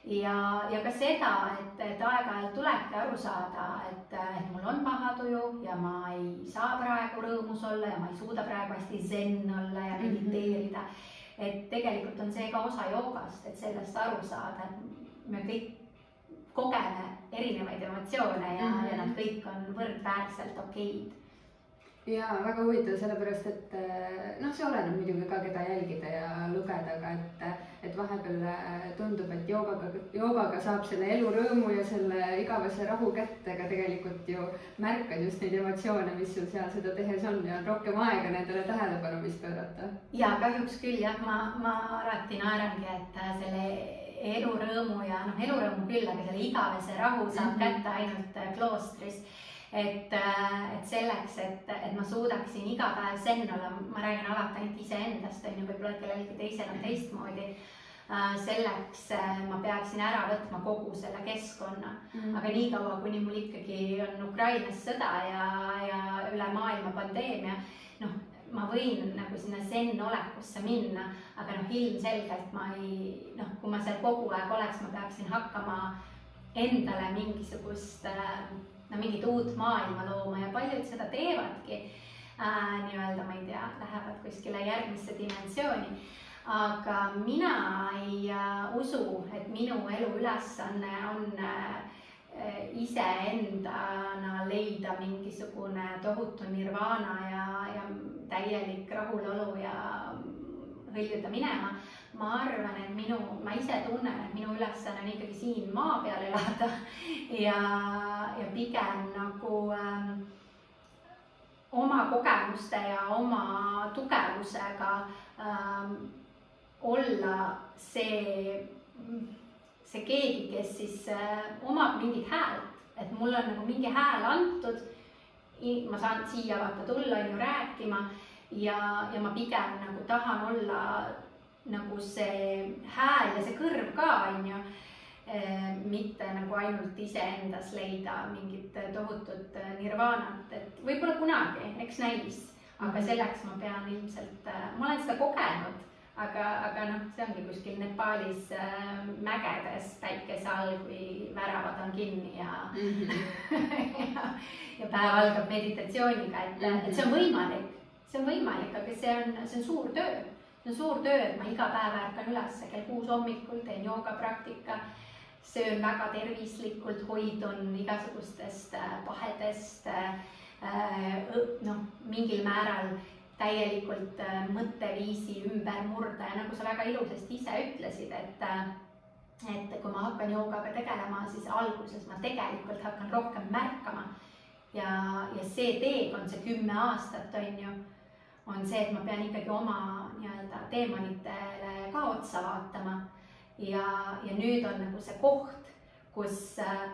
B: ja, ja ka seda, et, et aeg-ajalt tulebki aru saada, et, et mul on paha tuju ja ma ei saa praegu rõõmus olla ja ma ei suuda praegu hästi zen olla ja mhm. mediteerida mm. -hmm. et tegelikult on see ka osa joogast, et sellest aru saada, et me kõik kogeme erinevaid emotsioone ja mm, -hmm. ja nad kõik on võrdväärselt okeid
A: ja väga huvitav, sellepärast et noh, see oleneb muidugi ka, keda jälgida ja lugeda, aga et, et vahepeal eh, tundub, et joogaga, joogaga saab selle elurõõmu ja selle igavese rahu kätte, aga tegelikult ju märkad just neid emotsioone, mis sul seal seda tehes on ja on rohkem aega nendele tähelepanu vist pöörata.
B: ja kahjuks küll jah, ma, ma alati naerangi, et selle elurõõmu ja noh, elurõõmu küll, aga selle igavese rahu saab mm -hmm. kätte ainult äh, kloostris. Et, äh, et selleks, et, et ma suudaksin iga päev zen olla, ma räägin alati ainult iseendast, on ju, võib-olla kellelgi teisel on teistmoodi äh, selleks ma peaksin ära võtma kogu selle keskkonna mm. -hmm. aga niikaua, kuni mul ikkagi on Ukrainas sõda ja, ja üle maailma pandeemia, noh, ma võin nagu sinna zen olekusse minna, aga noh, ilmselgelt ma ei, noh, kui ma seal kogu aeg oleks, ma peaksin hakkama endale mingisugust äh, no mingit uut maailma looma ja paljud seda teevadki äh,. nii-öelda, ma ei tea, lähevad kuskile järgmisse dimensiooni. aga mina ei äh, usu, et minu elu ülesanne on äh, Eh, iseendana leida mingisugune tohutu nirvana ja, ja täielik rahulolu ja hõljuda minema. Ma arvan, et minu, ma ise tunnen, et minu ülesanne on ikkagi siin maa peal elada ja, ja pigem nagu ähm, oma kogemuste ja oma tugevusega ähm, olla see see keegi, kes siis äh, omab mingit häält, et mul on nagu mingi hääl antud. ma saan siia vaata tulla, on ju, rääkima ja, ja ma pigem nagu tahan olla nagu see hääl ja see kõrv ka, on ju äh, mitte nagu ainult iseendas leida mingit tohutut nirvaanat, et võib-olla kunagi, eks näis, aga mhm. selleks ma pean ilmselt, äh, ma olen seda kogenud aga, aga noh, see ongi kuskil Nepaalis äh, mägedes päikese all, kui väravad on kinni ja mm, -hmm. ja, ja päev algab meditatsiooniga, et mm, -hmm. et see on võimalik, see on võimalik, aga see on, see on suur töö. See on suur töö, et ma iga päev ärkan üles kell kuus hommikul, teen joogapraktika, söön väga tervislikult, hoidun igasugustest äh, pahedest äh, äh noh, mingil määral täielikult mõtteviisi ümber murda ja nagu sa väga ilusasti ise ütlesid, et et kui ma hakkan joogaga tegelema, siis alguses ma tegelikult hakkan rohkem märkama. ja, ja see teekond, see kümme aastat on ju, on see, et ma pean ikkagi oma nii-öelda teemonitele ka otsa vaatama. ja, ja nüüd on nagu see koht, kus äh,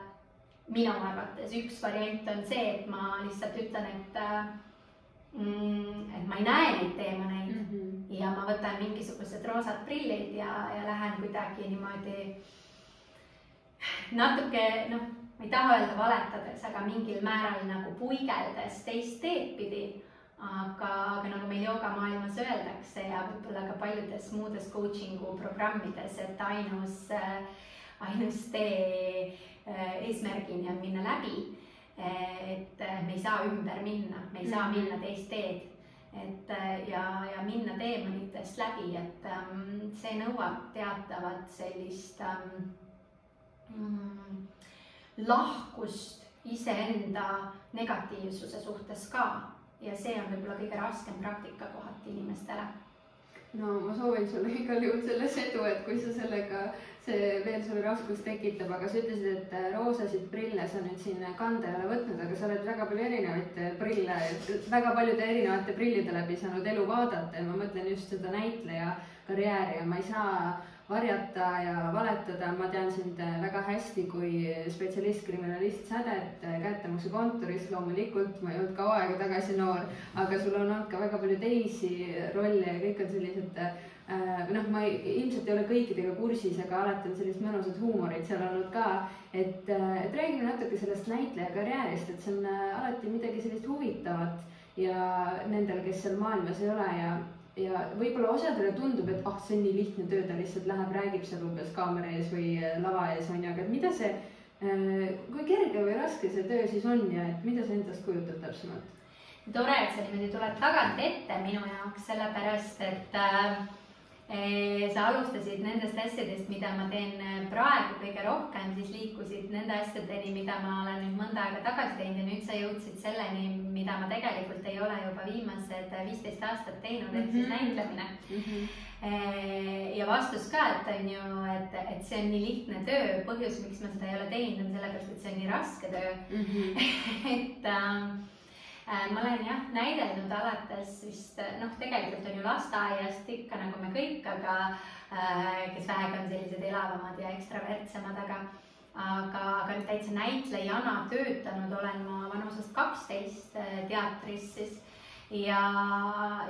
B: minu arvates üks variant on see, et ma lihtsalt ütlen, et äh, mm,. et ma ei näe neid teemaneid mm -hmm. ja ma võtan mingisugused roosad prillid ja, ja lähen kuidagi niimoodi natuke noh, ma ei taha öelda valetades, aga mingil määral nagu puigeldes teist teed pidi. Aga, aga nagu meil joogamaailmas öeldakse ja võib-olla ka paljudes muudes coaching'u programmides, et ainus äh,, ainus tee äh, eesmärgini on minna läbi et me ei saa ümber minna, me ei saa mhm. minna teist teed. et ja, ja minna teemonitest läbi, et um, see nõuab teatavat sellist um, mm, lahkust iseenda negatiivsuse suhtes ka ja see on võib-olla kõige raskem praktika kohati inimestele.
A: No ma soovin sulle igal juhul selles edu, et kui sa sellega, see veel sulle raskust tekitab, aga sa ütlesid, et äh, roosasid prille sa nüüd siin kanda ei ole võtnud, aga sa oled väga palju erinevaid äh, prille, väga paljude erinevate prillide läbi saanud elu vaadata ja ma mõtlen just seda näitleja karjääri ja ma ei saa varjata ja valetada, ma tean sind äh, väga hästi kui spetsialist, kriminalist Sädet äh, käetamuse kontoris, loomulikult ma ei olnud kaua aega tagasi noor, aga sul on olnud ka väga palju teisi rolle ja kõik on sellised äh, noh, ma ei, ilmselt ei ole kõikidega kursis, aga alati on sellist mõnusat huumorit seal olnud ka. et, et räägime natuke sellest näitleja karjäärist, et see on alati midagi sellist huvitavat ja nendel, kes seal maailmas ei ole ja ja võib-olla osadele tundub, et ah, see on nii lihtne töö, ta lihtsalt läheb, räägib seal umbes kaamera ees või äh, lava ees on ju, aga et mida see, äh, kui kerge või raske see töö siis on ja et mida see endast kujutab täpsemalt?
B: tore, et sa niimoodi tuled tagant ette minu jaoks, sellepärast et äh, sa alustasid nendest asjadest, mida ma teen eh, praegu kõige rohkem, siis liikusid nende asjadeni, mida ma olen nüüd mõnda aega tagasi teinud ja nüüd sa jõudsid selleni, mida ma tegelikult ei ole juba viimased viisteist aastat teinud, ehk siis mhm. näitlemine mm. -hmm. ja vastus ka, et on ju, et, et see on nii lihtne töö, põhjus, miks ma seda ei ole teinud, on sellepärast, et see on nii raske töö mm. -hmm. et Äh, ma olen jah näidelnud alates vist noh, tegelikult on ju lasteaiast ikka nagu me kõik, aga äh, kes vähegi on sellised elavamad ja ekstravertsemad, aga aga, aga täitsa näitlejana töötanud olen ma vanusest kaksteist äh, teatris siis. Ja,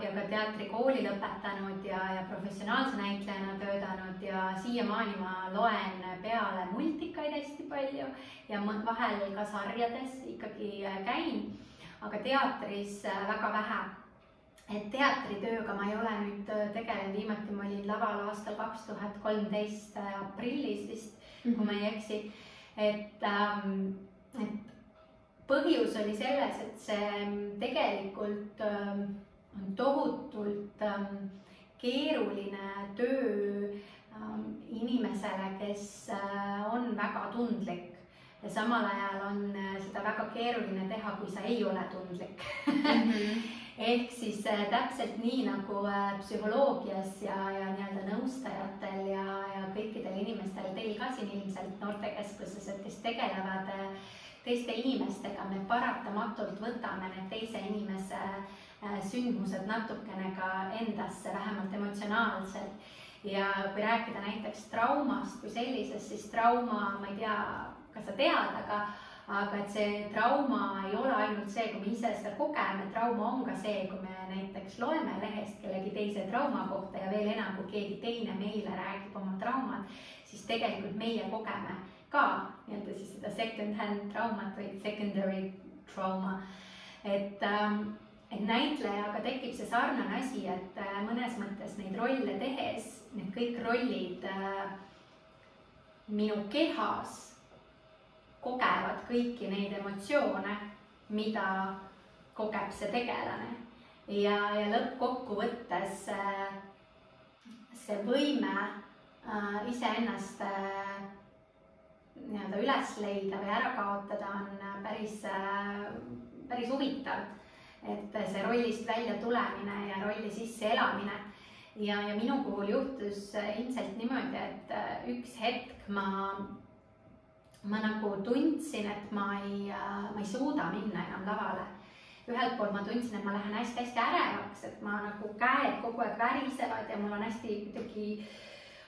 B: ja ka teatrikooli lõpetanud ja, ja professionaalse näitlejana töötanud ja siiamaani ma loen peale multikaid hästi palju ja vahel ka sarjades ikkagi käin aga teatris äh, väga vähe. et teatritööga ma ei ole nüüd äh, tegelenud, viimati ma olin laval aastal kaks tuhat kolmteist äh, aprillis vist mm, -hmm. kui ma ei eksi. et ähm,, et põhjus oli selles, et see ähm, tegelikult ähm, on tohutult ähm, keeruline töö ähm, inimesele, kes on väga tundlik ja samal ajal on äh, seda väga keeruline teha, kui sa ei ole tundlik mm. -hmm. ehk siis äh, täpselt nii nagu äh, psühholoogias ja, ja nii-öelda nõustajatel ja, ja kõikidel inimestel, teil ka siin ilmselt noortekeskuses, et kes tegelevad teiste inimestega, me paratamatult võtame need teise inimese sündmused natukene ka endasse, vähemalt emotsionaalselt ja kui rääkida näiteks traumast kui sellisest, siis trauma, ma ei tea, kas sa tead, aga, aga et see trauma ei ole ainult see, kui me ise seda kogeme, trauma on ka see, kui me näiteks loeme lehest kellegi teise trauma kohta ja veel enam, kui keegi teine meile räägib oma traumat, siis tegelikult meie kogeme ka nii-öelda siis seda second hand traumat või secondary trauma. et ähm, et näitlejaga tekib see sarnane asi, et äh, mõnes mõttes neid rolle tehes, need kõik rollid äh, minu kehas kogevad kõiki neid emotsioone, mida kogeb see tegelane. ja, ja lõppkokkuvõttes äh, see võime äh, iseennast äh, nii-öelda üles leida või ära kaotada on päris, päris huvitav. et see rollist välja tulemine ja rolli sisse elamine ja, ja minu puhul juhtus ilmselt niimoodi, et üks hetk ma ma nagu tundsin, et ma ei, äh, ma ei suuda minna enam lavale. ühelt poolt ma tundsin, et ma lähen hästi-hästi ärevaks, et ma nagu käed kogu aeg värisevad ja mul on hästi kuidagi,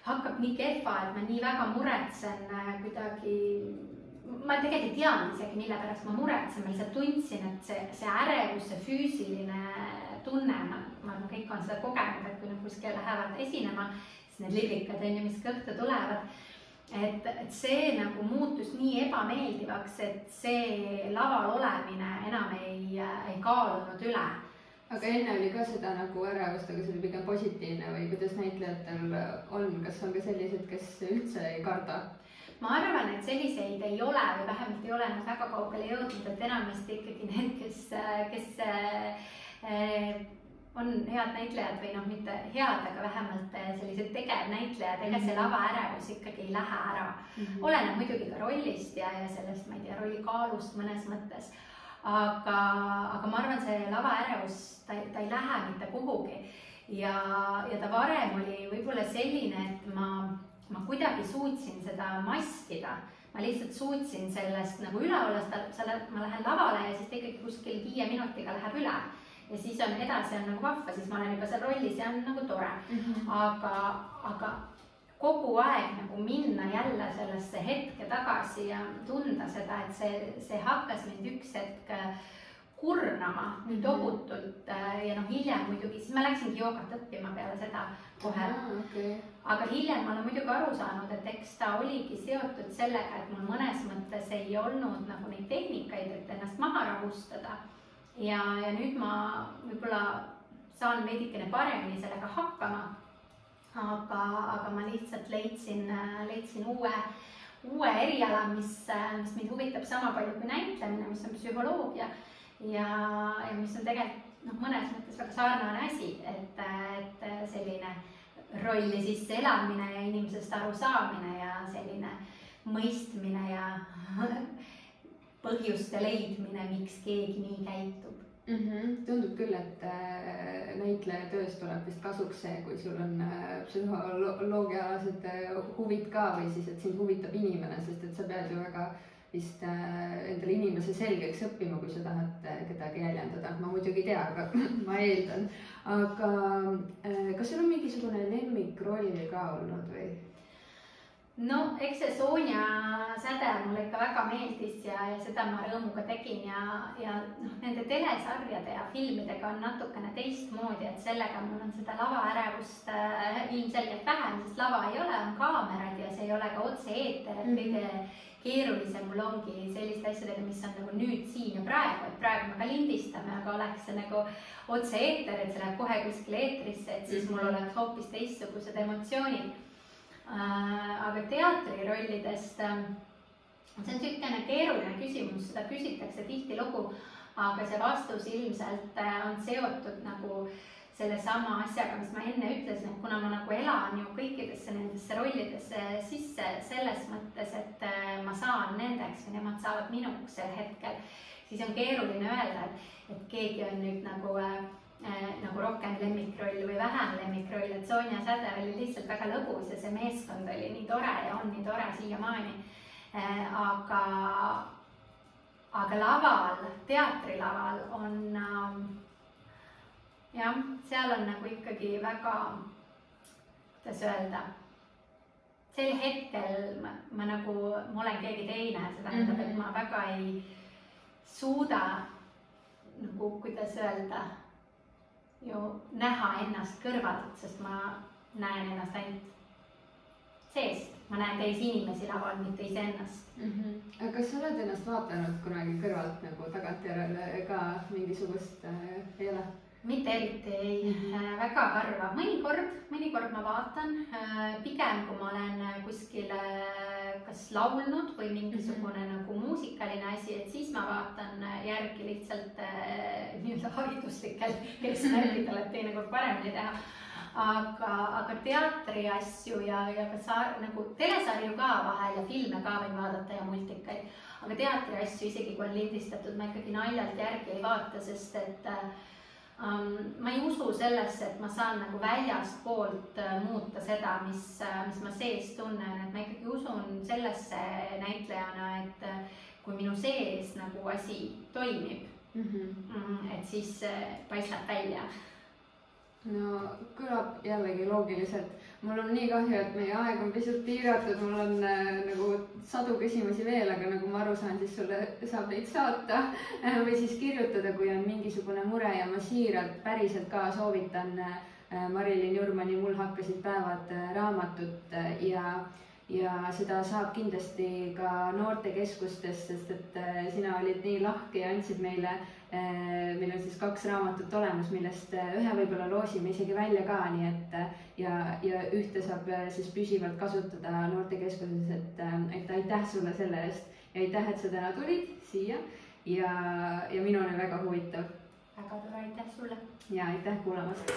B: hakkab nii kehva, et ma nii väga muretsen äh, kuidagi ma tegelikult ei teadnud isegi, mille pärast ma muretsen, ma lihtsalt tundsin, et see, see ärevus, see füüsiline tunne, ma, arvan, kõik on seda kogenud, et kui nad kuskil lähevad esinema, siis need lirikad on ju, mis kõhtu tulevad et, et see nagu muutus nii ebameeldivaks, et see laval olemine enam ei, ei kaalunud üle.
A: aga enne oli ka seda nagu ärevust, aga see oli pigem positiivne või kuidas näitlejatel on, kas on ka sellised, kes üldse ei karda?
B: ma arvan, et selliseid ei ole või vähemalt ei ole nad väga kaugele jõudnud, et enamasti ikkagi need, kes, kes äh, on head näitlejad või noh, mitte head, aga vähemalt eh, sellised tegevnäitlejad, ega see mhm. lavaärevus ikkagi ei lähe ära mm. -hmm. oleneb muidugi ka rollist ja, ja sellest, ma ei tea, rolli kaalust mõnes mõttes. aga, aga ma arvan, see lavaärevus, ta, ta ei lähe mitte kuhugi. ja, ja ta varem oli võib-olla selline, et ma, ma kuidagi suutsin seda maskida ma lihtsalt suutsin sellest nagu üle olla, sa lähed, ma lähen lavale ja siis ta ikkagi kuskil viie minutiga läheb üle ja siis on edasi on nagu vahva, siis ma olen juba seal rollis ja on nagu tore mm. -hmm. aga, aga kogu aeg nagu minna jälle sellesse hetke tagasi ja tunda seda, et see, see hakkas mind üks hetk äh, kurnama nii -hmm. tohutult äh, ja noh, hiljem muidugi, siis ma läksingi joogat õppima peale seda kohe
A: ah,. Okay.
B: aga hiljem ma olen muidugi aru saanud, et eks ta oligi seotud sellega, et mul mõnes mõttes ei olnud nagu neid tehnikaid, et ennast maha rahustada ja, ja nüüd ma võib-olla saan veidikene paremini sellega hakkama. aga, aga ma lihtsalt leidsin, leidsin uue, uue eriala, mis, mis mind huvitab sama palju kui näitlemine, mis on psühholoogia ja, ja mis on tegelikult noh, mõnes mõttes väga sarnane asi, et, et selline rolli sisse elamine ja inimesest arusaamine ja selline mõistmine ja põhjuste leidmine, miks keegi nii käitub
A: mm. -hmm. tundub küll, et äh, näitleja töös tuleb vist kasuks see, kui sul on äh, psühholoogiaalased äh, huvid ka või siis, et sind huvitab inimene, sest et sa pead ju väga vist endale inimese selgeks õppima, kui sa tahad kedagi jäljendada, ma muidugi ei tea, aga ma eeldan. aga kas sul on mingisugune lemmikroll ka olnud või?
B: No eks see Sonja säde mulle ikka väga meeldis ja, ja seda ma rõõmuga tegin ja, ja noh, nende telesarjade ja filmidega on natukene teistmoodi, et sellega mul on seda lavaärevust äh, ilmselgelt vähem, sest lava ei ole, on kaamerad ja see ei ole ka otse-eeter, et kõige mm -hmm keerulisem mul ongi selliste asjadega, mis on nagu nüüd, siin ja praegu, et praegu me ka lindistame, aga oleks see nagu otse-eeter, et see läheb kohe kuskile eetrisse, et siis mul mhm. oleks hoopis teistsugused emotsioonid aga teatrirollidest, ähm, see on niisugune keeruline küsimus, seda küsitakse tihtilugu, aga see vastus ilmselt äh, on seotud nagu sellesama asjaga, mis ma enne ütlesin, et kuna ma nagu elan ju kõikidesse nendesse rollidesse sisse selles mõttes, et äh, ma saan nendeks või nemad saavad minuks sel hetkel, siis on keeruline öelda, et, et keegi on nüüd nagu äh, äh, nagu rohkem lemmikroll või vähem lemmikroll, et Sonja säde oli lihtsalt väga lõbus ja see meeskond oli nii tore ja on nii tore siiamaani äh,. aga, aga laval, teatrilaval on äh, jah, seal on nagu ikkagi väga, kuidas öelda sel hetkel ma, ma nagu, ma olen keegi teine, see tähendab mm, -hmm. et mhm. ma väga ei suuda nagu, kuidas öelda ju näha ennast kõrvalt, sest ma näen ennast ainult seest, ma näen teisi inimesi laval, mitte iseennast
A: mm. -hmm. aga kas sa oled ennast vaadanud kunagi kõrvalt nagu tagantjärele ka mingisugust äh, ei ole?
B: mitte eriti ei mm, -hmm. väga harva, mõnikord, mõnikord ma vaatan, äh, pigem kui ma olen kuskil kas laulnud või mingisugune mm -hmm. nagu muusikaline asi, et siis ma vaatan järgi lihtsalt äh, nii-öelda hariduslikel eesmärkidel, et teinekord paremini teha aga, aga teatri asju ja, ja ka saar, nagu telesarju ka vahel ja filme ka võin vaadata ja multikaid. aga teatri asju, isegi kui on lindistatud, ma ikkagi naljalt järgi ei vaata, sest et äh. Ma ei usu sellesse, et ma saan nagu väljastpoolt uh, muuta seda, mis uh,, mis ma sees tunnen, et ma ikkagi usun sellesse näitlejana, et uh, kui minu sees nagu asi toimib mm, -hmm. et siis paistab välja
A: no kõlab jällegi loogiliselt. mul on nii kahju, et meie aeg on pisut piiratud, mul on äh, nagu sadu küsimusi veel, aga nagu ma aru saan, siis sulle saab neid saata äh, või siis kirjutada, kui on mingisugune mure ja ma siiralt päriselt ka soovitan äh, Marilyn Jurmani Mul hakkasid päevad äh, raamatut äh, ja ja seda saab kindlasti ka noortekeskustes, sest et äh, sina olid nii lahke ja andsid meile äh,, meil on siis kaks raamatut olemas, millest äh, ühe võib-olla loosime isegi välja ka, nii et ja, ja ühte saab siis püsivalt kasutada noortekeskuses, et et aitäh sulle selle eest ja aitäh, et sa täna tulid siia ja, ja minul oli väga huvitav.
B: väga tore, aitäh sulle.
A: ja aitäh kuulamast.